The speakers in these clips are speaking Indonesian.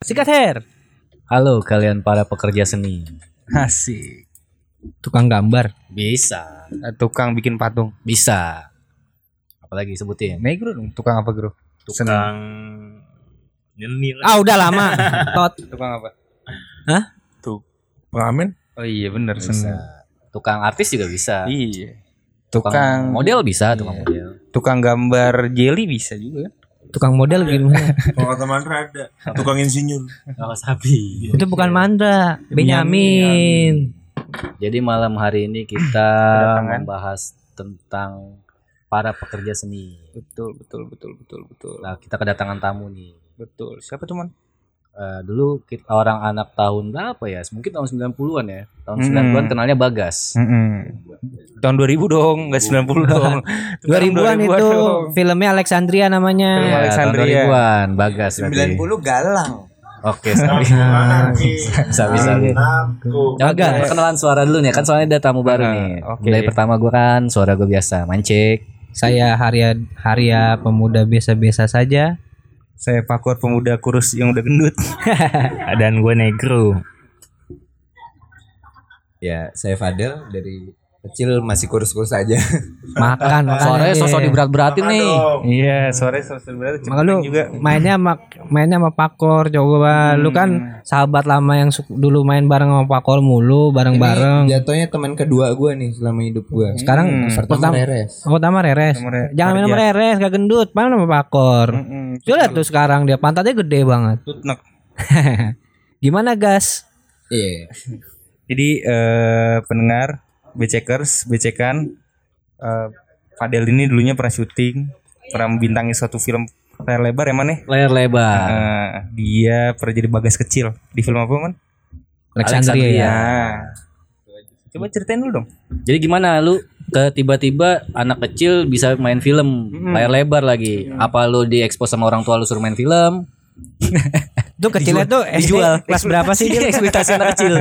Sikat hair. Halo kalian para pekerja seni. Asik. Tukang gambar. Bisa, Eh, Tukang bikin patung. bisa. Apalagi sebutin. Negro dong. Tukang apa, Bro? tukang lah. Ah udah lama. Tot. Tukang apa? pengamen Oh iya bener seni. Bisa. Tukang artis juga bisa. Iya. Tukang Tukang model bisa, tukang model. tukang gambar jelly bisa juga. Tukang model gimana? kalau kata Mandra ada tukang insinyur Oh, sapi. Itu bukan Mandra, Benyamin. Jadi malam hari ini kita membahas tentang para pekerja seni. Betul, betul, betul, betul, betul. Nah, kita kedatangan tamu nih. Betul. Siapa tuh, Man? Eh, dulu kita, orang anak tahun berapa ya? Mungkin tahun 90-an ya. Tahun Hmm. 90-an kenalnya Bagas. Tahun 2000 dong, enggak 90 dong. 2000-an itu dong. filmnya Alexandria namanya. Film Ya, tahun Alexandria. 2000-an Bagas berarti. 90 galang. Oke, sabi. sabi sabi. Oke, perkenalan suara dulu nih, kan soalnya ada tamu baru Nah, nih. oke. Mulai pertama gua kan suara gue biasa, mancek. Saya Harya Harya pemuda biasa-biasa saja. Saya pakur pemuda kurus yang udah gendut. Dan gue negro. Ya, saya Fadel dari kecil masih kurus-kurus aja. Makan, makan. Suaranya sosok diberat-beratin nih. Iya, sore sore sebenarnya Maka lu juga. mainnya sama mainnya sama Pakor coba lu kan sahabat lama yang dulu main bareng sama Pakor mulu bareng-bareng. Ini jatuhnya teman kedua gue nih selama hidup gue. Sekarang Pertama pertama Reres. Oh, pertama Reres. Re- Jangan main sama. Reres, gak gendut. Mana sama Pakor. Mm-mm. Coba lihat tuh sekarang dia pantatnya gede banget. Tutnek. Gimana gas? Iya. Jadi eh, pendengar Becekers, Becekan eh, Fadel ini dulunya pernah syuting, pernah membintangi suatu film layar lebar ya man ya? Layar lebar. Eh, dia pernah jadi bagas kecil di film apa man? Alexandria. ya. Coba ceritain dulu dong. Jadi gimana lu ke tiba-tiba anak kecil bisa main film layar lebar lagi? Apa lu diekspos sama orang tua lu suruh main film? Itu kecilnya tuh SD dijual. kelas berapa sih Dil? Ekspektasi anak kecil.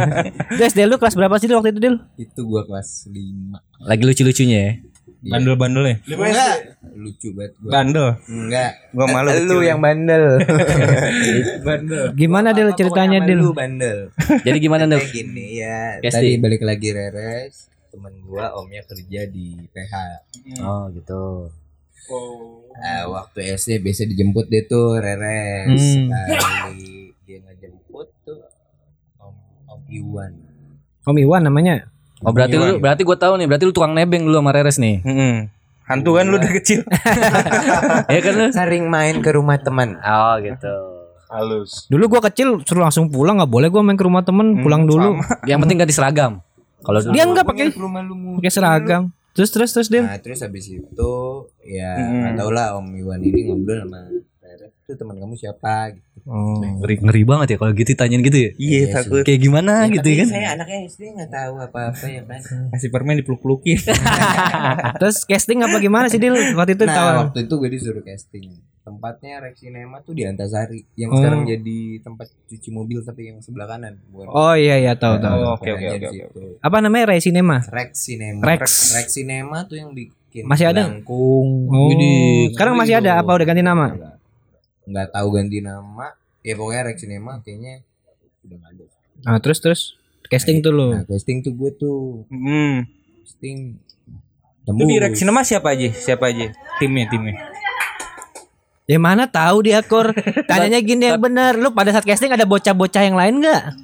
Itu SD lu kelas berapa sih Dil waktu itu Dil? Itu gue kelas 5. Lagi lucu-lucunya ya. Bandel-bandelnya. Enggak. Lucu banget gue. Bandel. Enggak. Gua malu Lu yang bandel. bandel. Gimana Dil ceritanya Dil? Lu bandel. Jadi gimana Kayak Dev? gini ya. Tadi balik lagi Reres. Temen gua omnya kerja di PH. Oh gitu. Eh, waktu SD biasa dijemput dia tuh Reres. Hmm. Sekali dia ngejemput tuh Om Om Iwan. Om Iwan namanya. Oh berarti lu berarti gua tahu nih, berarti lu tukang nebeng dulu sama Reres nih. Mm-mm. Hantu kan lu udah kecil. Iya kan lu? Sering main ke rumah teman. Oh gitu. halus Dulu gua kecil suruh langsung pulang nggak boleh gua main ke rumah temen pulang dulu. Yang penting ganti seragam. Kalau Dia enggak pakai lu pakai seragam. Terus terus terus Dil. Nah terus habis itu ya nggak tau lah Om Iwan ini ngobrol sama itu teman kamu siapa gitu. Oh. ngeri, ngeri banget ya kalau gitu tanyain gitu ya. Iya, takut. Kayak gimana Ya, gitu tapi kan? Saya anaknya SD nggak tahu apa-apa ya kan. Kasih permen dipeluk-pelukin. Terus casting apa gimana sih Dil? Waktu itu Nah tahu. waktu itu gue disuruh casting. Tempatnya Rex Cinema tuh di Antasari yang Oh. sekarang jadi tempat cuci mobil tapi yang sebelah kanan. Bukan Oh iya iya tahu tahu. Oh, oke, oke, oke, di. Apa namanya Ray Cinema? Rex Cinema. Rex. Rex Cinema tuh yang bikin Masih ada? Langkung. Oh. Widih, Sekarang masih ada apa udah ganti nama? Enggak. Nggak tahu ganti nama. Ya pokoknya Rex Cinema kayaknya udah nggak ada. Nah, terus terus casting tuh lu. Nah, casting tuh gue tuh Hmm. casting Lu di Rex Cinema siapa aja? Siapa aja? Timnya, timnya. Ya mana tahu dia Kor. Tanyanya gini yang bener. Lu pada saat casting ada bocah-bocah yang lain nggak?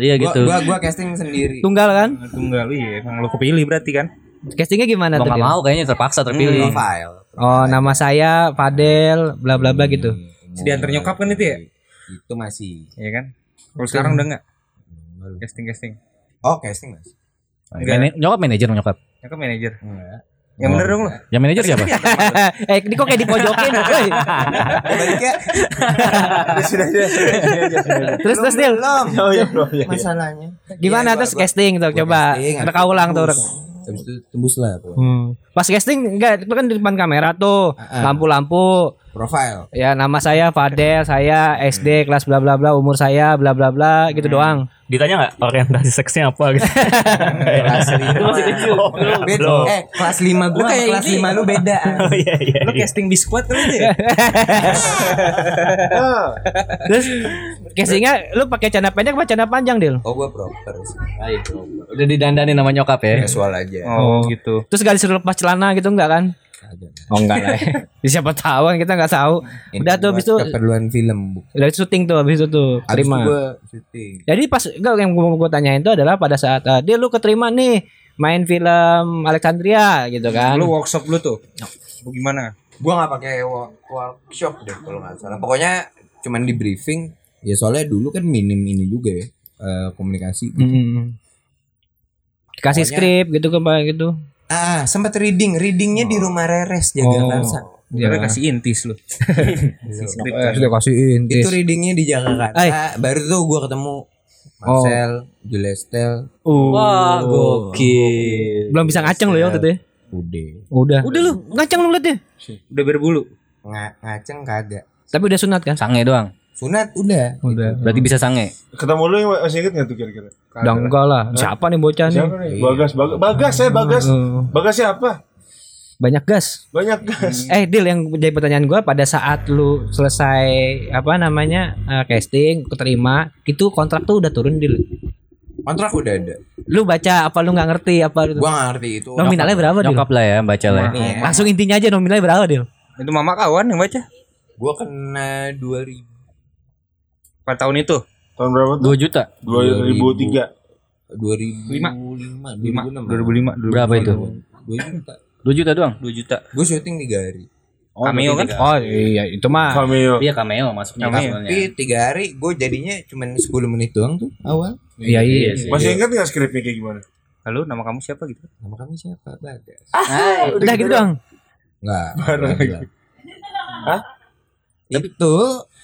Iya gitu. gua, gua casting sendiri. Tunggal kan? Tunggal iya, emang lu kepilih berarti kan? Castingnya gimana tuh? nggak Dil? mau kayaknya terpaksa terpilih. Profile. Oh, nama saya Fadel bla bla bla gitu. Hmm, Diantar nyokap kan itu ya? Itu masih. Iya kan? Kalau sekarang udah enggak Enggak lu. casting-casting. Oh, casting mas. Mana- nyokap manajer nyokap. Nyokap manajer. Enggak. Yang bener dong lu. Yang manajer siapa? eh, ini kok kayak dipojokin? Woi. Balik ya. sudah, sudah, sudah, Terus terus Dil. Oh iya ya Masalahnya. Gimana terus casting tuh coba. Reka ulang tuh. tembus. Habis itu tembus lah. Hmm. Pas casting enggak itu kan di depan kamera tuh, Ah. lampu-lampu. Profile. Ya nama saya Fadel, saya SD kelas bla bla bla, umur saya bla bla bla gitu doang. Ditanya nggak orientasi seksnya apa gitu? kelas lima. masih kecil. Beda. Eh, kelas 5 gua sama kelas 5 lu beda. Oh iya iya. Lu casting biskuit kali itu ya? Terus casingnya lu pakai celana pendek apa celana panjang, Dil? Oh, gua proper sih. Ayo. Udah didandani nama nyokap ya. Casual aja. Oh, gitu. Terus gak disuruh lepas celana gitu enggak kan? Oh enggak lah. Ya, Siapa tahu kan kita enggak tahu. Ini Udah tuh habis itu keperluan film, udah syuting tuh habis itu tuh terima. gua syuting. Jadi pas enggak yang gua, gua tanyain itu adalah pada saat uh, dia lu keterima nih main film Alexandria gitu kan. Lu workshop lu tuh. Bagaimana? Gua nggak pakai wo- workshop deh kalau nggak salah. Pokoknya cuman di briefing. Ya soalnya dulu kan minim ini juga ya eh, komunikasi. Mm-mm. Kasih Pokoknya- skrip gitu kan Pak gitu. Ah, sempat reading, readingnya di rumah Reres Oh. Jagakarsa. Dia kasih intis lu. Kan. Sudah kasih Itu readingnya di Jakarta. Ay. Baru tuh gua ketemu Marcel, Julestel, Wah, gokil. Belum bisa ngaceng lo ya waktu itu ya. Ude. Udah. Udah lu ngaceng lu liatnya. Udah berbulu. Nga, ngaceng kagak. Tapi udah sunat kan? Sange doang. Sunat udah. Udah. Berarti bisa sange. Ketemu lu yang masih inget gak tuh kira-kira? Udah enggak lah. Siapa nih bocah nih? Siapa nih? Bagas, Bagas, Bagas ya Bagas. Eh, Bagas siapa? banyak gas. Banyak gas. Eh Dil yang jadi pertanyaan gua pada saat lu selesai apa namanya eh, casting keterima itu kontrak tuh udah turun Dil. Kontrak udah ada. Lu baca apa lu nggak ngerti apa gitu? Gua nggak ngerti itu. Nominalnya berapa Dil? Nyokap lah ya, baca lah. ya. Nih ya. Langsung intinya aja nominalnya berapa Dil? Itu mama kawan yang baca. Gua kena 2000 Pada tahun itu. Tahun berapa tuh? 2 juta. 2003. 2005 Lima. 2006 2005. Berapa itu? 2 juta 2 juta doang. 2 juta. gue syuting 3 hari Cameo kan? Oh iya itu mah Cameo. Iya cameo masuknya Cameo. tapi 3 hari gue jadinya cuma 10 menit doang tuh awal iya iya. sih. Masih ingat gak skripnya kayak gimana? Lalu nama kamu siapa gitu? nama kamu siapa Bagas Udah gitu doang. enggak. Hah? itu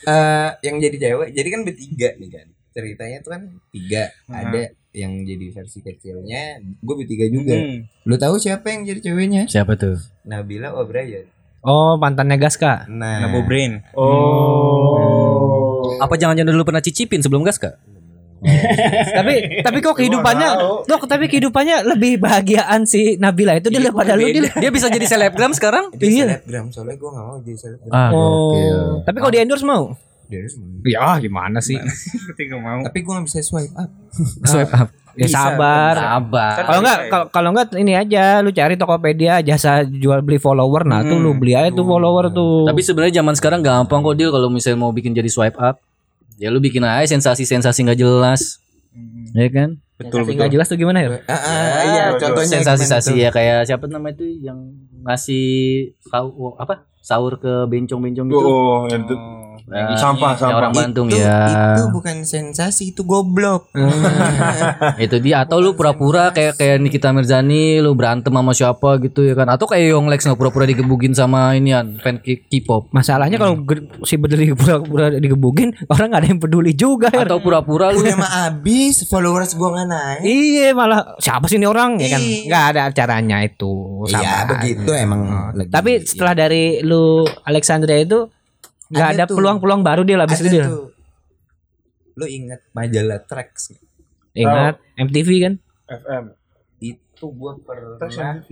eh yang jadi cewek jadi kan bertiga nih kan ceritanya tuh kan tiga ada yang jadi versi kecilnya gue bertiga juga Hmm. lu tahu siapa yang jadi ceweknya Siapa tuh? Nabila O'Brien Oh mantannya Gaska. nah Nabo Brain. Oh. Apa jangan-jangan dulu pernah cicipin sebelum gas kak? Tapi tapi kok kehidupannya kok tapi kehidupannya lebih bahagiaan si Nabila itu dia daripada lu Dil. Dia bisa jadi selebgram sekarang? Iya. selebgram soalnya gue gak mau jadi selebgram Ah, Oh. Tapi kalau di endorse mau? Dia harus mau. Ya gimana sih? Seperti gak mau. tapi gue gak bisa swipe up Swipe up. Ya Bisa, sabar. Sabar. Kalau enggak kalau- kalau enggak ini aja lu cari Tokopedia jasa jual beli follower nah tuh lu beli aja tuh follower tuh. Tapi sebenarnya zaman sekarang gampang kok deal kalau misalnya mau bikin jadi swipe up. Ya lu bikin aja sensasi-sensasi nggak jelas. Ya kan? Betul Tapi nggak betul. jelas tuh gimana ya? Ah, ah, iya contohnya Sensasi-sensasi ya kayak siapa nama itu yang ngasih sahur apa? Sahur ke bencong-bencong gitu. Oh, yang itu Nah, sampah, yang sampah. orang tuh? Bandung itu, ya. itu bukan sensasi itu goblok. Itu dia atau lu pura-pura kayak kayak Nikita Mirzani lu berantem sama siapa gitu ya kan? Atau kayak Yonglex nggak pura-pura digebugin sama inian fan K-pop? Masalahnya kalau ge- si bedeli pura-pura digebukin orang nggak ada yang peduli juga. Ya. atau pura-pura lu udah mah abis followers gue nggak naik. Iya malah siapa sih ini orang? Ya kan? Iya. nggak ada acaranya itu. Iya begitu emang lagi- Tapi setelah dari lu Alexandria itu nggak Ada peluang-peluang baru dia habis ada itu dia. tuh lu inget majalah Trax nggak? Ingat MTV kan? FM. itu gue pernah Terus yang TV.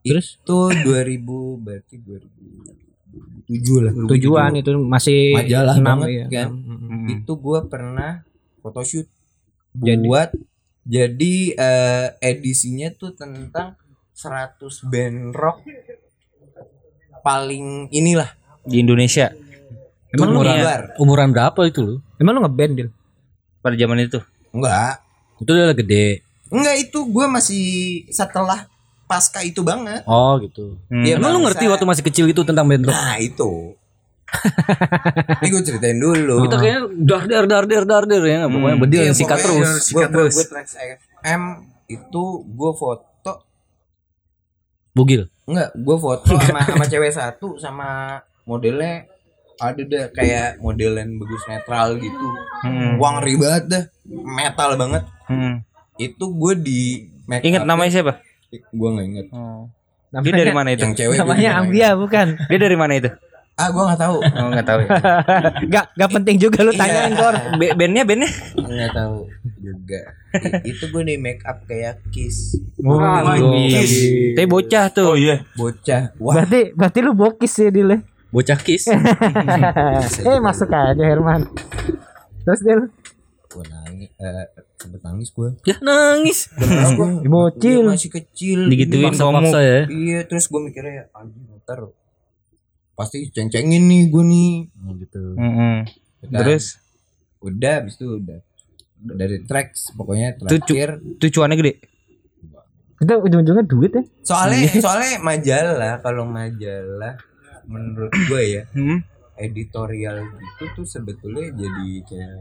Terus itu 2000 berarti 2007 lah tujuan itu masih Majalah enam, banget, iya, kan? Mm, Hmm. itu gue pernah photoshoot Jadi- buat jadi eh, edisinya tuh tentang 100 band rock paling inilah Di Indonesia Emang lu umuran luar. umuran berapa itu lu? Emang lu ngeband Dil? pada zaman itu. enggak. Itu udah gede. Enggak itu gue masih setelah pasca itu banget. Oh gitu. Hmm. Iya, emang lu ngerti waktu masih kecil itu tentang band rock nah itu. Ini gue ceritain dulu. Kita kayaknya dar dar dar dar dar dar ya. Nggak? pokoknya bedil yang sikat terus. gue gue gue FM itu gue foto bugil? Enggak gue foto sama sama cewek satu sama modelnya ada deh kayak modelan bagus netral gitu Hmm. Wah ngeri banget dah metal banget Hmm. itu gue di make Ingat up- namanya siapa? gue nggak inget Dia dari mana itu? yang cewek Namanya Ambia bukan? Dia dari mana itu? inget. Ah, gua nggak tahu. Oh nggak tahu ya. Gak gak penting juga lu tanyain kor. Bandnya bandnya? Nggak tahu juga. I- itu gue di make up kayak Kiss. Kiss. Tapi bocah tuh. Oh iya. Bocah. Wah, Berarti berarti lu bokis ya Dil. Bocah kiss. eh masuk aja Herman. Terus Dil gue nangis. Eh, sempet nangis gue. ya nangis. Dia bocil. masih kecil. Digituin kamu. Paksa-paksa ya. Iya, terus gue mikirnya anjing ntar pasti ceng-cengin nih gue nih. Gitu. Mm-mm. Dan Terus udah habis itu udah dari tracks pokoknya terakhir tuh cuannya gede. Itu ujung-ujungnya duit ya. soalnya soalnya majalah kalau majalah menurut gue ya Hmm. editorial gitu tuh sebetulnya jadi kayak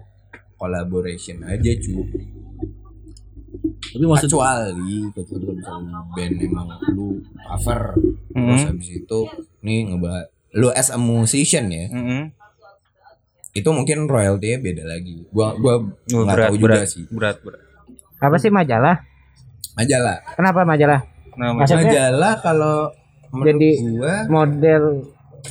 collaboration aja cu Tapi maksud kecuali kecuali kalau misalnya band emang lu cover terus Hmm. habis itu nih ngebahas lu as a musician ya Mm-mm. itu mungkin royaltinya beda lagi gua gua Oh, nggak tahu juga berat, sih berat, berat. Apa sih majalah? majalah Kenapa majalah? Nah, Maksudnya majalah kalau Jadi- gua model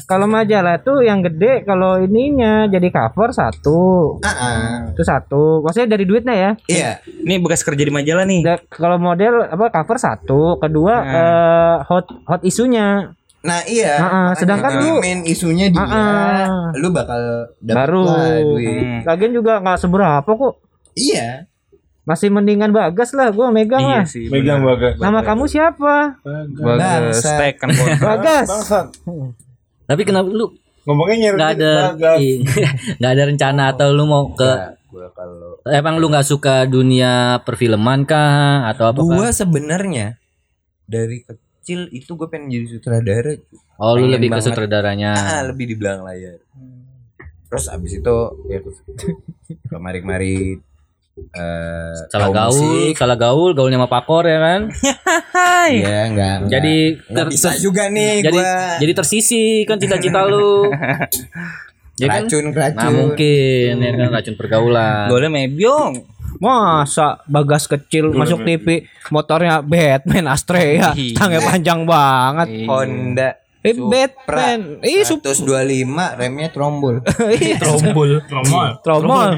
kalau majalah tuh yang gede kalau ininya jadi cover satu ah, ah. itu satu maksudnya dari duitnya ya iya ini bekas kerja di majalah nih. Da- kalau model apa cover satu kedua Nah. eh, hot hot isunya nah iya ah, makanya sedangkan lu- main isunya dia Ah, ah. lu bakal dapet Baru. lah duit Hmm. lagian juga nggak seberapa kok iya masih mendingan bagas lah gua megang Iya lah sih. Megang bagas. nama kamu siapa Bagus. Bangsat. Stek kan bos. bagas Bangsat. Tapi kenapa lu Ngomongnya nyari nggak ada iya, nggak ada rencana atau lu mau ke Nah, gua kalau emang lu nggak suka dunia perfilman kah atau apa gua sebenarnya dari kecil itu gue pengen jadi sutradara. Oh lu lebih ke banget. sutradaranya. Ah, lebih di belakang layar terus abis itu ya terus kemari-kemari eh salah gaul musik. salah gaul gaulnya sama pakor ya kan? Iya enggak jadi nggak ter- bisa juga nih jadi gua. jadi tersisi kan cita-cita lu. Ya kan? Racun racun. Nah mungkin ya kan racun pergaulan. Golnya mebyong. masa bagas kecil masuk TV motornya Batman Astrea. Iya. tangga panjang banget. Honda eh Supra Batman ih sup 125 remnya trombol Trombol. Tromol. tromol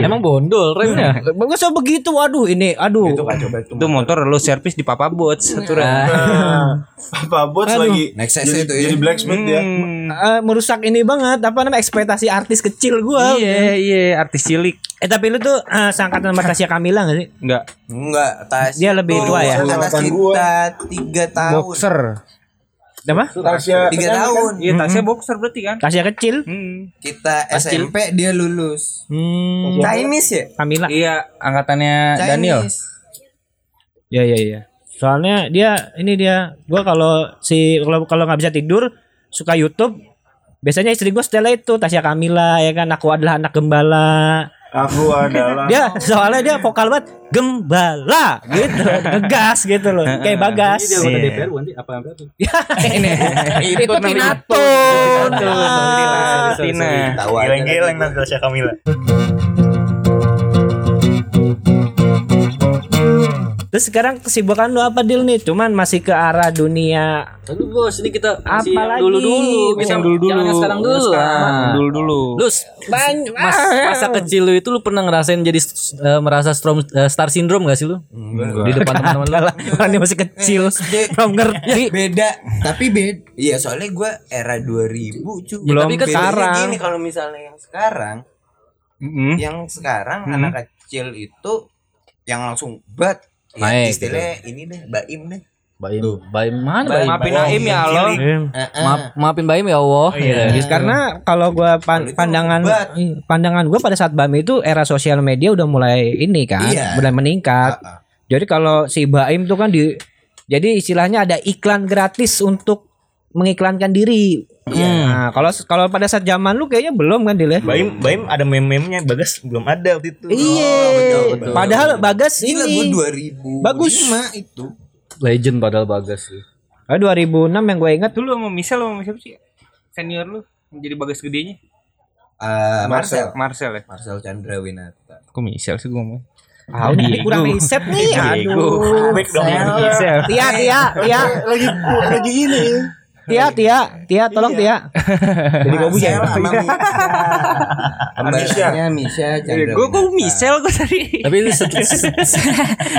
emang bondol remnya Gak usah begitu waduh ini aduh itu kacau banget Itu motor lu servis di Papa Bot satu Apa bos Aduh. lagi? Nexus jadi, itu ya. jadi blacksmith ya. Eh, merusak ini banget apa namanya ekspektasi artis kecil gua Iya, iya, artis cilik. eh tapi lu tuh eh, seangkatan sama Tasya Kamila gak sih Enggak. enggak tas Dia lebih tua ya? atas kita tiga tahun Boxer. Apa Tasya tiga tahun. Iya, tasnya boxer berarti kan? Tasya kecil. Hmm. kita SMP dia lulus. Hmm, Chinese ya? Kamila Iya, angkatannya Daniel. Chinese Ya ya ya. Soalnya dia ini dia gua kalau si kalau kalau nggak bisa tidur suka YouTube biasanya istri gue setelah itu Tasya Kamila ya kan? Aku adalah anak gembala Aku adalah dia soalnya dia vokal banget gembala gitu. Ngegas gitu loh kayak bagas. DPR nanti apa apa Ya, ini. Itu Tinato Tina. Geleng-geleng Natasha Kamila. Terus sekarang kesibukan lu apa deal nih cuman masih ke arah dunia Aduh bos, ini kita Apa lagi? dulu-dulu, kita Yang dulu-dulu. jangan yang sekarang dulu. Ah. Dulu dulu. Lu banyak mas, masa kecil lu itu lu pernah ngerasain jadi eh, merasa strom, eh, star syndrome gak sih lu? Di depan teman-teman lu. lah orang masih kecil belum ngerti beda tapi beda iya soalnya gue era 2000 cu Belum tapi kan sekarang. gini kalau misalnya yang sekarang Mm-mm. yang sekarang Hmm. anak kecil itu yang langsung bat ya, Naik, istilahnya ini deh baim deh Baim, baim mana baim? Maafin Aim ya Allah. Maaf, maafin baim ya Allah. Gitu. karena kalau gua pan- pandangan iya, pandangan gua pada saat Baim itu era sosial media udah mulai ini kan Iya. mulai meningkat Ah, ah. jadi kalau si Baim tuh kan di jadi istilahnya ada iklan gratis untuk mengiklankan diri nah kalau kalau pada saat zaman lu kayaknya belum kan Dil ya Baim, Baim ada meme-memenya Bagas belum ada waktu itu. Iya. betul, betul. Padahal Bagas Gila ini gue 2000 Bagus. itu Legend padahal bagas sih. Ah, 2006 yang gue ingat Dulu sama Michelle sama siapa sih? Senior lu yang jadi bagas gedenya. Eh, Marcel Marcel ya. Marcel Chandra Winata Kok Michelle sih gua ngomong? Ah, udah ini kurang riset nih. Aduh. Baik dong. Tia, Tia, Tia. lagi lagi ini Tia, Tia, Tia, tolong Tia. Jadi gue ya? sama Misha. Gue kok Michelle gue tadi. Tapi lu set- set-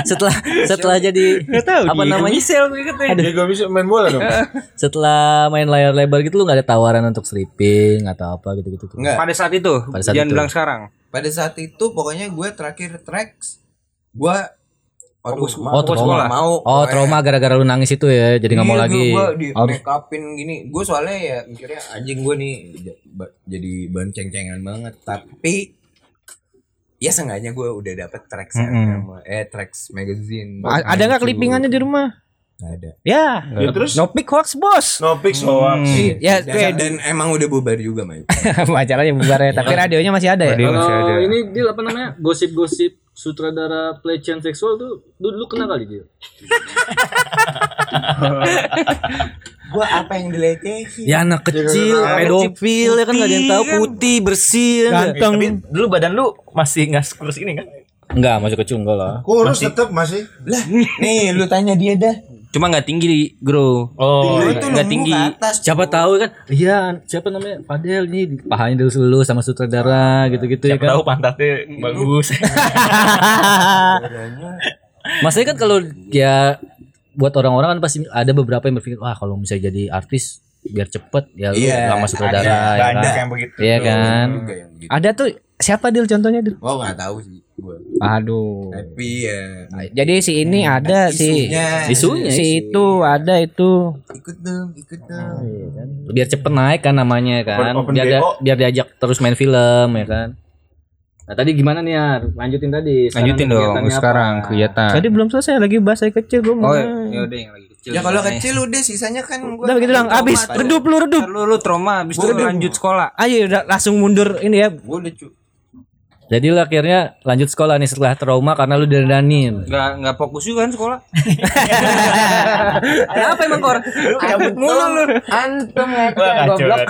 setelah setelah jadi apa namanya? Michelle gue kata. Dia gak bisa main bola dong. Setelah main layar lebar gitu lu nggak ada tawaran untuk stripping atau apa gitu-gitu tuh. Enggak. Pada saat itu, Pada saat jangan itu. bilang sekarang. Pada saat itu pokoknya gue terakhir tracks. Gue Aduh, mau, fokus mau. Oh, trauma gara-gara lu nangis itu ya, jadi nggak mau Iya, lagi. Gue di Oh, make upin gini. Gue soalnya ya mikirnya anjing gue nih jadi bahan ceng-cengan banget. Tapi ya seenggaknya gue udah dapet tracks sama eh tracks magazine. A- Ada nggak clippingannya di rumah? Gak ada. Ya. Ya terus No pick hoax bos. no fix hoax. Ya, Dan, dan emang udah bubar juga, Mai. acaranya bubar ya, tapi radionya masih ada ya. Dia masih ada. Ini dia apa namanya gosip-gosip sutradara pelecehan seksual tuh dulu kenal kali dia. Gue apa yang dilecehin? Ya anak kecil, pedofil ya kan nggak ada yang tahu putih bersih ya? Ganteng. Tapi dulu badan lu masih nggak sekurus ini kan? Enggak, masih kecil enggak lah. Kurus tetap masih. Lah, nih lu tanya dia dah. Cuma nggak tinggi, Bro. Oh, Lu tuh nggak tinggi. atas. siapa tahu kan? Iya, siapa namanya? Fadel nih pahanya dulu dulu sama sutradara gitu-gitu ya Siapa kan. tahu pantatnya bagus. Maksudnya kan kalau ya buat orang-orang kan pasti ada beberapa yang berpikir wah kalau misalnya jadi artis biar cepet ya lu Iya, lama sutradara ada, ya Banyak kan. yang begitu. Iya kan. Yang gitu. Ada tuh siapa Dil contohnya Dil? Oh, nggak tahu sih gue. Aduh. Tapi ya Jadi si ini ada si isunya, Isunya, si itu ada itu. ikut dong, ikut dong. Biar cepet naik kan namanya kan. Open biar dia- biar diajak terus main film ya kan. Nah tadi gimana nih Ar? Lanjutin tadi. Sekarang Lanjutin dong kegiatannya apa? sekarang kegiatan. Tadi belum selesai lagi bahasa kecil gue mau. Oh, ya udah yang lagi kecil. Ya kalau kecil udah sisanya kan gua Udah begitu dong, habis redup lu redup. Lu, lu trauma habis itu lu lanjut sekolah. Ayo udah langsung mundur ini ya. Gua udah Jadi lu akhirnya lanjut sekolah nih setelah trauma karena lu didandanin. Enggak enggak fokus juga kan sekolah. Kenapa emang kor? cabut mulu lu. Antum ngepet goblok.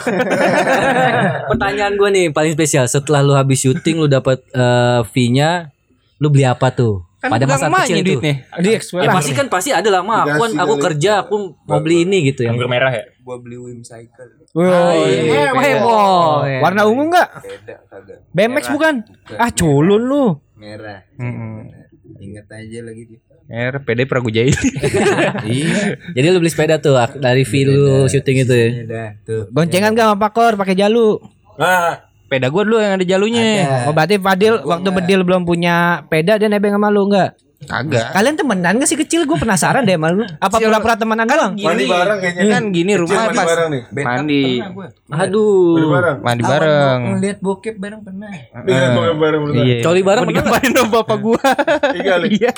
Pertanyaan gue nih paling spesial. Setelah lu habis syuting lu dapat eh, fee-nya, lu beli apa tuh? Kan Pada masa kecil itu. duitnya. Di Ya pasti kan pasti ada lah mah. Aku kan aku kerja, aku mau beli ini gitu yang Anggur merah ya? Gua beli Wim Cycle. Woi, heboh. Warna ungu enggak? Beda kagak. BMX bukan? Ah, culun lu. Merah. Heeh. Ingat aja lagi dia. Er, PD Pragujaili. iya. Jadi lu beli sepeda tuh dari fee lu syuting itu ya. Tuh. Goncengan gak sama Pakor pakai jalu? Nah, Peda gua dulu yang ada jalunya. Oh, berarti Fadil waktu Bedil belum punya peda dia nebeng sama lu enggak? Kagak. Kalian temenan gak sih kecil? Gue penasaran deh sama lu. Apa pura-pura temenan doang? mandi bareng kayaknya. Kan gini Kecil rumah mandi pas bareng nih. Backup Mandi. pernah gua. Aduh. Mandi bareng. mandi bareng. gua Ngeliat bokep bareng pernah. Dengan bareng bareng bener. Iya. Coli bareng Mau pernah digamparin sama bapak gua. Tiga kali. Iya.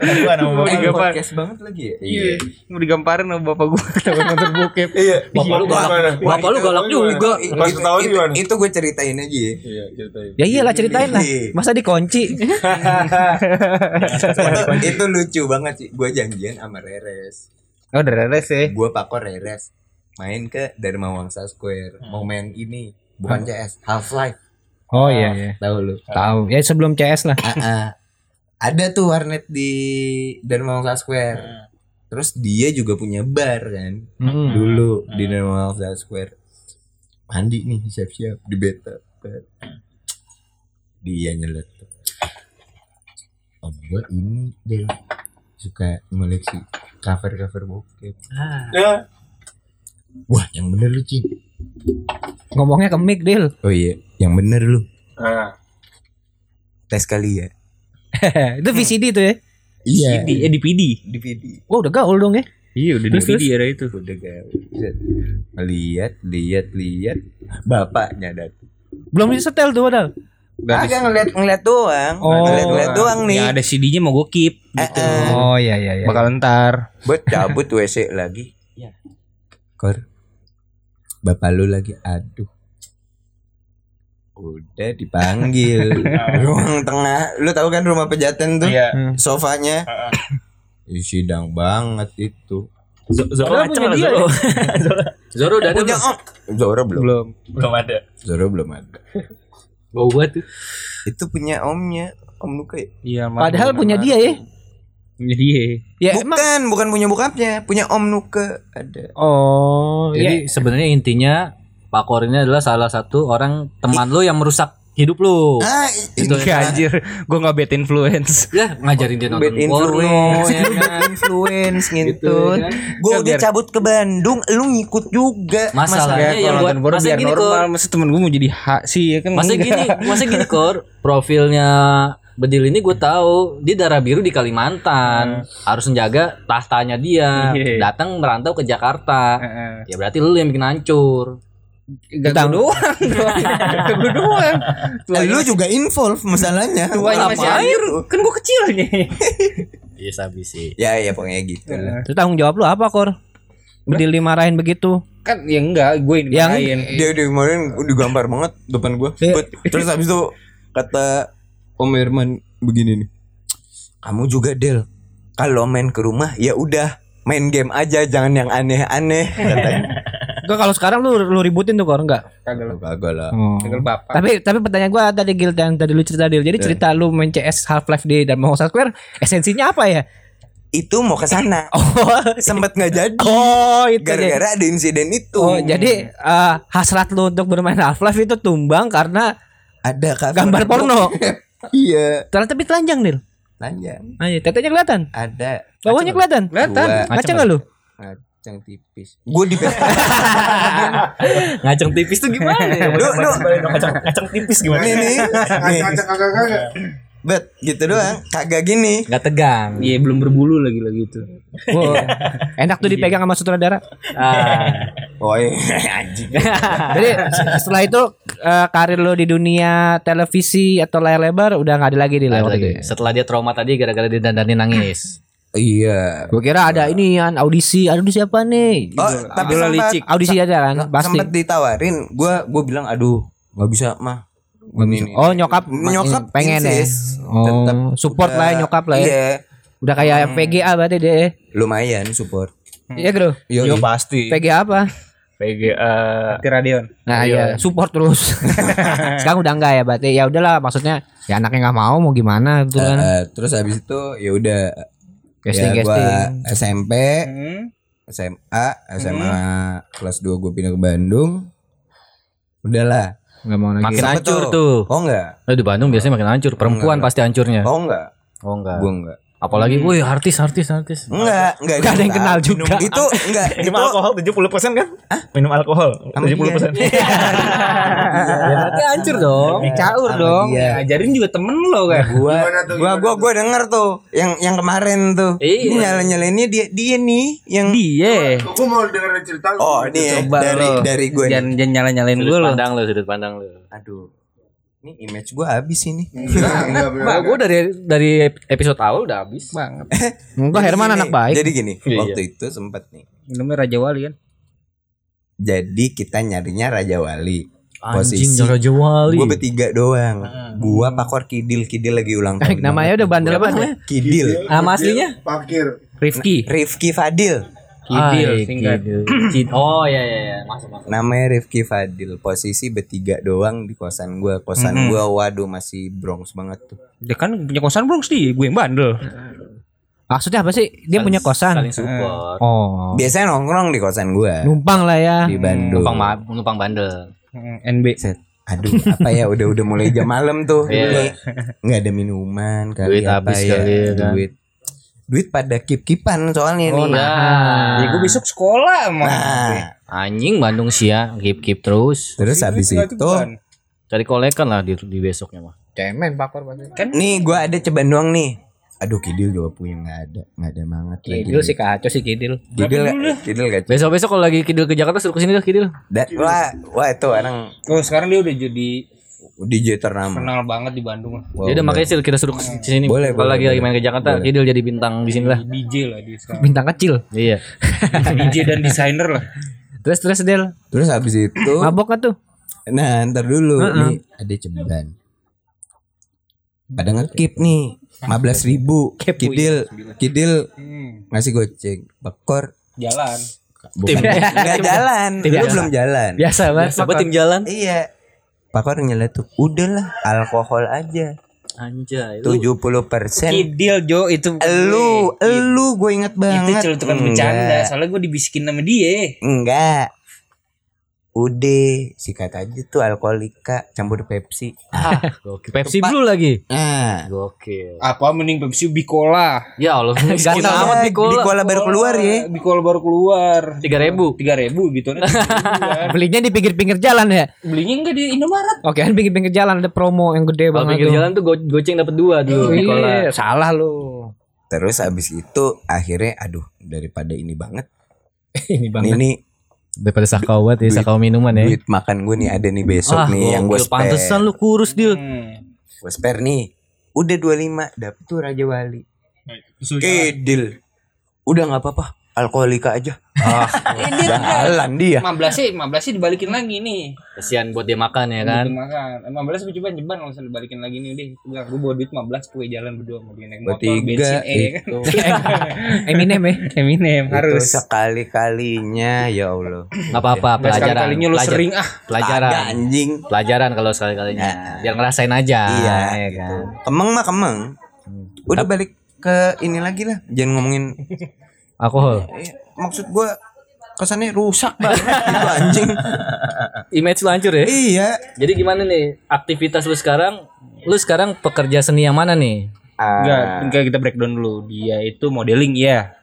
Gua nama Mau Eh, digamparin. podcast banget lagi ya. Iya. Mau digamparin sama bapak gua takut nonton bokep. Iya. Bapak lu galak. Bapak lu galak juga. Itu- Pas itu- gimana? Itu gue ceritain aja ya. Iya, ceritain. Ya iyalah ceritain lah. Masa dikunci? itu, itu lucu banget sih. Gue janjian sama Reres. Oh, udah reres ya. Gue pakor Reres. Main ke Dharma Wangsa Square. Mau main ini. Bukan CS. Half Life. Oh iya iya. Tahu lu. Tahu. Ya sebelum CS lah. Ah, ah. Ada tuh warnet di Dharma Wangsa Square. Terus dia juga punya bar kan. Hmm. Dulu di Dharma Wangsa Square. Mandi nih siap-siap di beta. Dia nyelet. Om gue ini deh suka ngoleksi cover-cover bokep. Ya. Wah, yang bener lu, Cin. Ngomongnya ke mic, Dil. Oh iya, yang bener lu. Nah, Tes kali ya. itu VCD tuh ya. Iya. Di eh, DVD. DVD. Wah, udah gaul dong ya. Iya, udah Terus, DVD era itu. Udah. Set. Lihat, lihat, lihat. Bapaknya datang. Belum disetel tuh padahal. Agak ngeliat ngeliat doang. Oh. ngeliat ngeliat doang nih. Yang ada CD-nya mau gue keep gitu. Oh iya iya iya. Bakal ntar. Buat cabut WC lagi. Ya. Kor. Bapak lu lagi aduh. Udah dipanggil. Ruang tengah. Lu tahu kan rumah pejaten tuh? Iya. Sofanya. Ih, sidang banget itu. Z- Zoro punya lah dia Zoro. Zoro udah ada Punya belum? om. Zoro belum. Belum. Belum ada. Zoro belum ada. Bau banget tuh. Itu punya omnya. Om Luka ya? Iya, Padahal punya dia ya. Jadi Ya emang bukan bukan punya bokapnya punya om Nuke ada Oh, Jadi ya. sebenarnya intinya Pak Kor ini adalah salah satu orang teman lu yang merusak hidup lu. ah Itu ini Enggak anjir, gua enggak bad influence. Ya ngajarin dia bad nonton porno influence ya kan. influence Gitu, ya kan? gue udah cabut ke Bandung lu ngikut juga Masalahnya Ya, yang kalau buat nonton porno masa biar gini normal, masa temen gue mau jadi hak sih ya kan. masa gini, masa gini kor, profilnya Bedil ini gue tahu dia darah biru di Kalimantan harus menjaga tahtanya dia Iya. datang merantau ke Jakarta ya berarti lu yang bikin hancur Gua doang. Enggak gua doang. Eh, lu juga involve masalahnya Tuanya masih Ngapain? air. Kan gua kecil nih. iya sabi sih ya ya pokoknya gitu lah Terus tanggung jawab lu apa, Kor? Bedil dimarahin begitu. Kan ya enggak, gue ini Yang- marahin. dia dia kemarin udah gambar banget depan gua Iya. Terus habis itu kata Om Herman begini nih kamu juga Del kalau main ke rumah ya udah main game aja jangan yang aneh-aneh katanya Gua kalau sekarang lu lu ributin tuh, Kor, enggak? Kagak Lu kagak lah Tinggal bapak. Tapi tapi pertanyaan gua tadi Gil yang tadi lu cerita Dil. Jadi cerita lu main CS Half-Life di dan Monster Square esensinya apa ya? itu mau ke sana Oh, sempet nggak jadi oh itu gara-gara ada insiden itu Oh, jadi eh, hasrat lu untuk bermain Half-Life itu tumbang karena ada gambar porno. iya Ternyata tapi telanjang, Dil. lanjang Ayo, tetenya kelihatan. ada Bawahnya kelihatan. Kelihatan. Ngaca enggak lu? Ngacang tipis gue di ngaceng tipis tuh gimana ya Lu, lu, Kacang tipis gimana? nih nih nih kagak-kagak. bet gitu doang kagak gini nggak tegang Iya belum berbulu lagi lagi itu. Oh, enak tuh dipegang sama sutradara. ah. oh iya anjing Jadi se- setelah itu eh, karir lo di dunia televisi atau layar lebar udah nggak ada lagi di lewat lagi. itu. setelah dia trauma tadi gara-gara dia dandanin nangis iya Gue kira ada ini kan audisi, audisi apa nih? oh tapi sempat licik. Audisi aja kan, pasti. sempat ditawarin gue gue bilang aduh nggak bisa mah ini. Oh nyokap, nyokap pengen ya. Oh, support udah- lah ya nyokap lah ya. iya Udah kayak VGA berarti deh. lumayan support Iya bro. Yo, Yo pasti. VGA apa? PGA Tiradion. Nah iya support terus. Sekarang udah enggak ya berarti ya udahlah maksudnya ya anaknya nggak mau mau gimana gitu kan. Eh, terus habis itu ya udah Casting ya gua casting. SMP Hmm. SMA SMA kelas 2 gue pindah ke Bandung. Udahlah Nggak mau lagi. makin hancur tuh. Oh enggak Lo di Bandung biasanya makin hancur. Perempuan Enggak. pasti hancurnya. Oh enggak oh enggak gue enggak apalagi wih artis artis artis enggak enggak Nggak ada yang kenal juga. itu enggak Minum itu alkohol 70% kan? Minum alkohol Sama 70%. ya berarti hancur dong Caur dong. dia. Ngajarin juga temen lo kan. gua tuh, gua gua gua denger tuh yang yang kemarin tuh Iya. ini nyala nyalainnya dia dia nih yang Dia. Gue mau dengerin cerita lu. oh ini ya, dari dari gue nih. Jangan jangan nyala-nyalain sudut gue lo. pandang lo sudut pandang lo aduh ini image gua habis ini Enggak, enggak, Mbak, gue dari dari episode awal udah habis. Banget. Enggak Herman Jadi anak baik. jadi gini Iya. waktu itu sempet nih Minumnya Raja Wali kan. jadi kita nyarinya Raja Wali Anjing Posisi. Raja Wali. Gua bertiga doang. Gua Pakor Kidil, Kidil lagi ulang tahun. Namanya udah bandel Apa banget. namanya? Kidil. Nama aslinya? Pakir. Rifki. Rifki Fadil. Kidil Ay, singkat. Kidil. Oh iya iya iya, masuk masuk. Namanya Rifki Fadil. Posisi bertiga doang di kosan gua. Kosan Mhm. gua waduh masih Bronx banget tuh. Dia kan punya kosan Bronx di, gue yang bandel. Maksudnya apa sih? Dia punya kosan. Saling support. Oh. Biasanya nongkrong di kosan gua Numpang lah ya. di Bandung. Numpang numpang bandel. Hmm, NB. Set. Aduh, apa ya udah udah mulai jam malam tuh. Iya. Nggak ada minuman kali Duit apa habis ya. kali ya kan. Duit. Duit pada kip-kipan soalnya Oh nih. nah. Ya gue besok sekolah mah. Nah, Anjing Bandung sia, keep keep terus. terus habis itu Cari kolekan lah di, di besoknya mah. Cemen pakor. Kan nih gua ada ceban doang nih. Aduh Kidil juga punya nggak ada, nggak ada banget lagi. Kidil sih kacau sih Kidil. Kidil, Kidil gak Besok besok kalau lagi kidul ke Jakarta suruh ke sini dah kidul. Da, wah, wah itu orang Oh sekarang dia udah jadi DJ ternama. kenal banget di Bandung. Wow, Ya udah makanya sih kita suruh ke sini. Boleh, Kalau boleh, lagi lagi main ke Jakarta, Boleh. kidul jadi bintang di sini lah. DJ lah dia sekarang. Bintang kecil. Iya. DJ dan desainer lah. Terus terus Del. Terus habis itu, Mabok gak tuh? nah ntar dulu Heeh. nih ada ceban. Pada ngekip nih, 15 ribu. Kidil, Kidil ngasih goceng. Bekor Jalan. bukan nggak jalan, Tim belum jalan. Biasa banget. Siapa tim jalan? Iya. Pakor nyela tuh, udahlah alkohol aja. Anjay. tujuh puluh persen Kidil Jo itu Elu, gue. elu gue inget Itu banget. celutukan Enggak. bercanda Soalnya gue dibisikin sama dia Enggak. Udah, sikat aja tuh alkoholika campur Pepsi. Ah, gokil. Pepsi Blue lagi. Nah, Gokil. Apa mending Pepsi Bicola Ya Allah, ganteng amat Di kola baru keluar ya. Bicola baru keluar Tiga ribu. Tiga ribu gitu Belinya di pinggir-pinggir jalan ya. Belinya enggak di Indomaret Oke, kan pinggir-pinggir jalan ada promo yang gede banget pinggir tuh. jalan tuh go- goceng dapat dua dulu. Iya, Nicola. salah lu. Terus abis itu akhirnya aduh daripada ini banget. Ini Ini, ini Daripada sakau banget ya, sakau minuman ya. duit makan gue nih ada nih besok Ah, nih yang gue spare. Pantesan lu kurus dia. Hmm. Gue spare nih. Udah 25 dapet tuh Raja Wali. Kedil. Udah nggak apa-apa. Alkoholika aja. Ah, jalan dia. 15 sih 15 sih dibalikin lagi nih Kasihan buat dia makan ya kan. Gitu makan 15 gue coba jeban kalau misalnya dibalikin lagi nih udah Gue bilang gue bawa duit 15 gue jalan berdua mau dia naik motor Bertiga bensin eh kan itu. Eminem ya. Eminem Itu harus sekali-kalinya ya Allah. Enggak apa-apa, pelajaran. sekali-kalinya lu Pelajar- sering ah Pelajaran. Anjing. Pelajaran kalau sekali-kalinya. Biar ngerasain aja. Iya, ya gitu. kan. Kemeng mah kemeng. Udah balik ke ini lagi lah. Jangan ngomongin Alkohol. eh, maksud gua kesannya rusak banget gitu anjing. Image lu hancur ya. iya. Jadi gimana nih aktivitas lu sekarang? Lu sekarang pekerja seni yang mana nih? Enggak, Ah, enggak kita breakdown dulu. Dia itu modeling iya.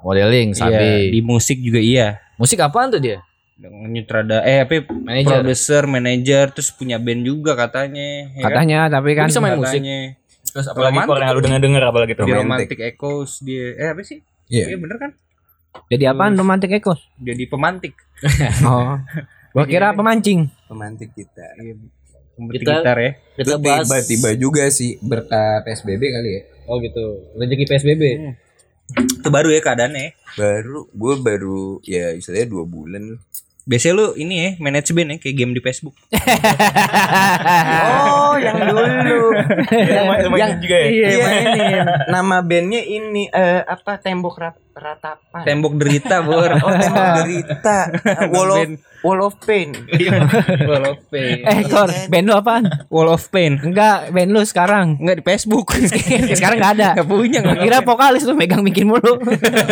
Modeling, Iya, sabi. di musik juga iya. Musik apaan tuh dia? Nyutrada eh apa Manager. produser, manager, terus punya band juga katanya. ya kan? Katanya tapi kan Lu bisa main musik. Katanya. Terus apalagi kalau yang lu denger-denger apalagi tuh. Romantic Echoes dia eh apa sih? Iya. Iya bener kan? jadi apaan romantic ekos? Jadi pemantik. Oh. Gua kira pemancing. pemantik kita. Pemantik Kita- gitar ya. Kita Itu bahas. tiba-tiba juga sih berkat PSBB kali ya. Oh gitu. Rezeki PSBB. Itu baru ya keadaannya. Baru gue baru ya istilahnya dua bulan. Biasanya lu ini ya manage band ya kayak game di Facebook. Oh, yang dulu. yang juga ya. Iya, mainin. Nama bandnya ini eh, apa tembok rat ratapan. Tembok derita, Bor. oh, tembok derita. Wall of Wall of Pain. Wall of Pain. Eh, Kor, band lu apaan? Wall of Pain. Enggak, band lu sekarang. Enggak di Facebook. sekarang enggak ada. Enggak punya Gua kira vokalis lu megang mikin mulu.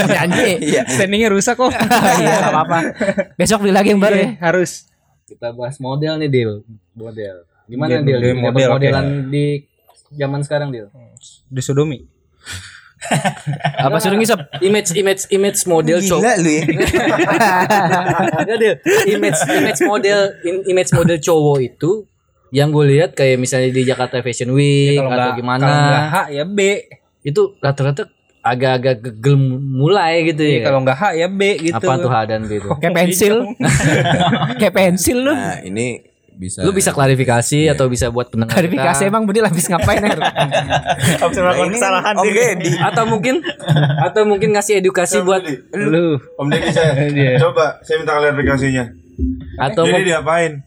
Janji. Iya. Standingnya rusak kok. Iya, enggak apa-apa. Besok beli lagi yang baru ya. Iya, harus. Kita bahas model nih, Dil. Model. Gimana, Model, Dil? model, modelan di zaman sekarang, Dil? Di sodomi. Apa suruh ngisep? Image image image model cowok. Gila lu ya. Dil. Image image model in- image model cowok itu yang gue lihat kayak misalnya di Jakarta Fashion Week Kalau atau enggak gimana Kalau H ya B. itu rata-rata agak-agak gegel mulai gitu Iya, ya. kalau enggak H ya B gitu. Apa tuh Hadan gitu? Kayak pensil. Kayak pensil lu. Nah, ini bisa Lu bisa klarifikasi atau bisa buat pendengar Klarifikasi kita. emang Budil habis ngapain ya? Habis melakukan kesalahan Om dia. Deddy. atau mungkin atau mungkin ngasih edukasi buat lu. Om Deddy saya. Coba saya minta klarifikasinya. atau Jadi diapain?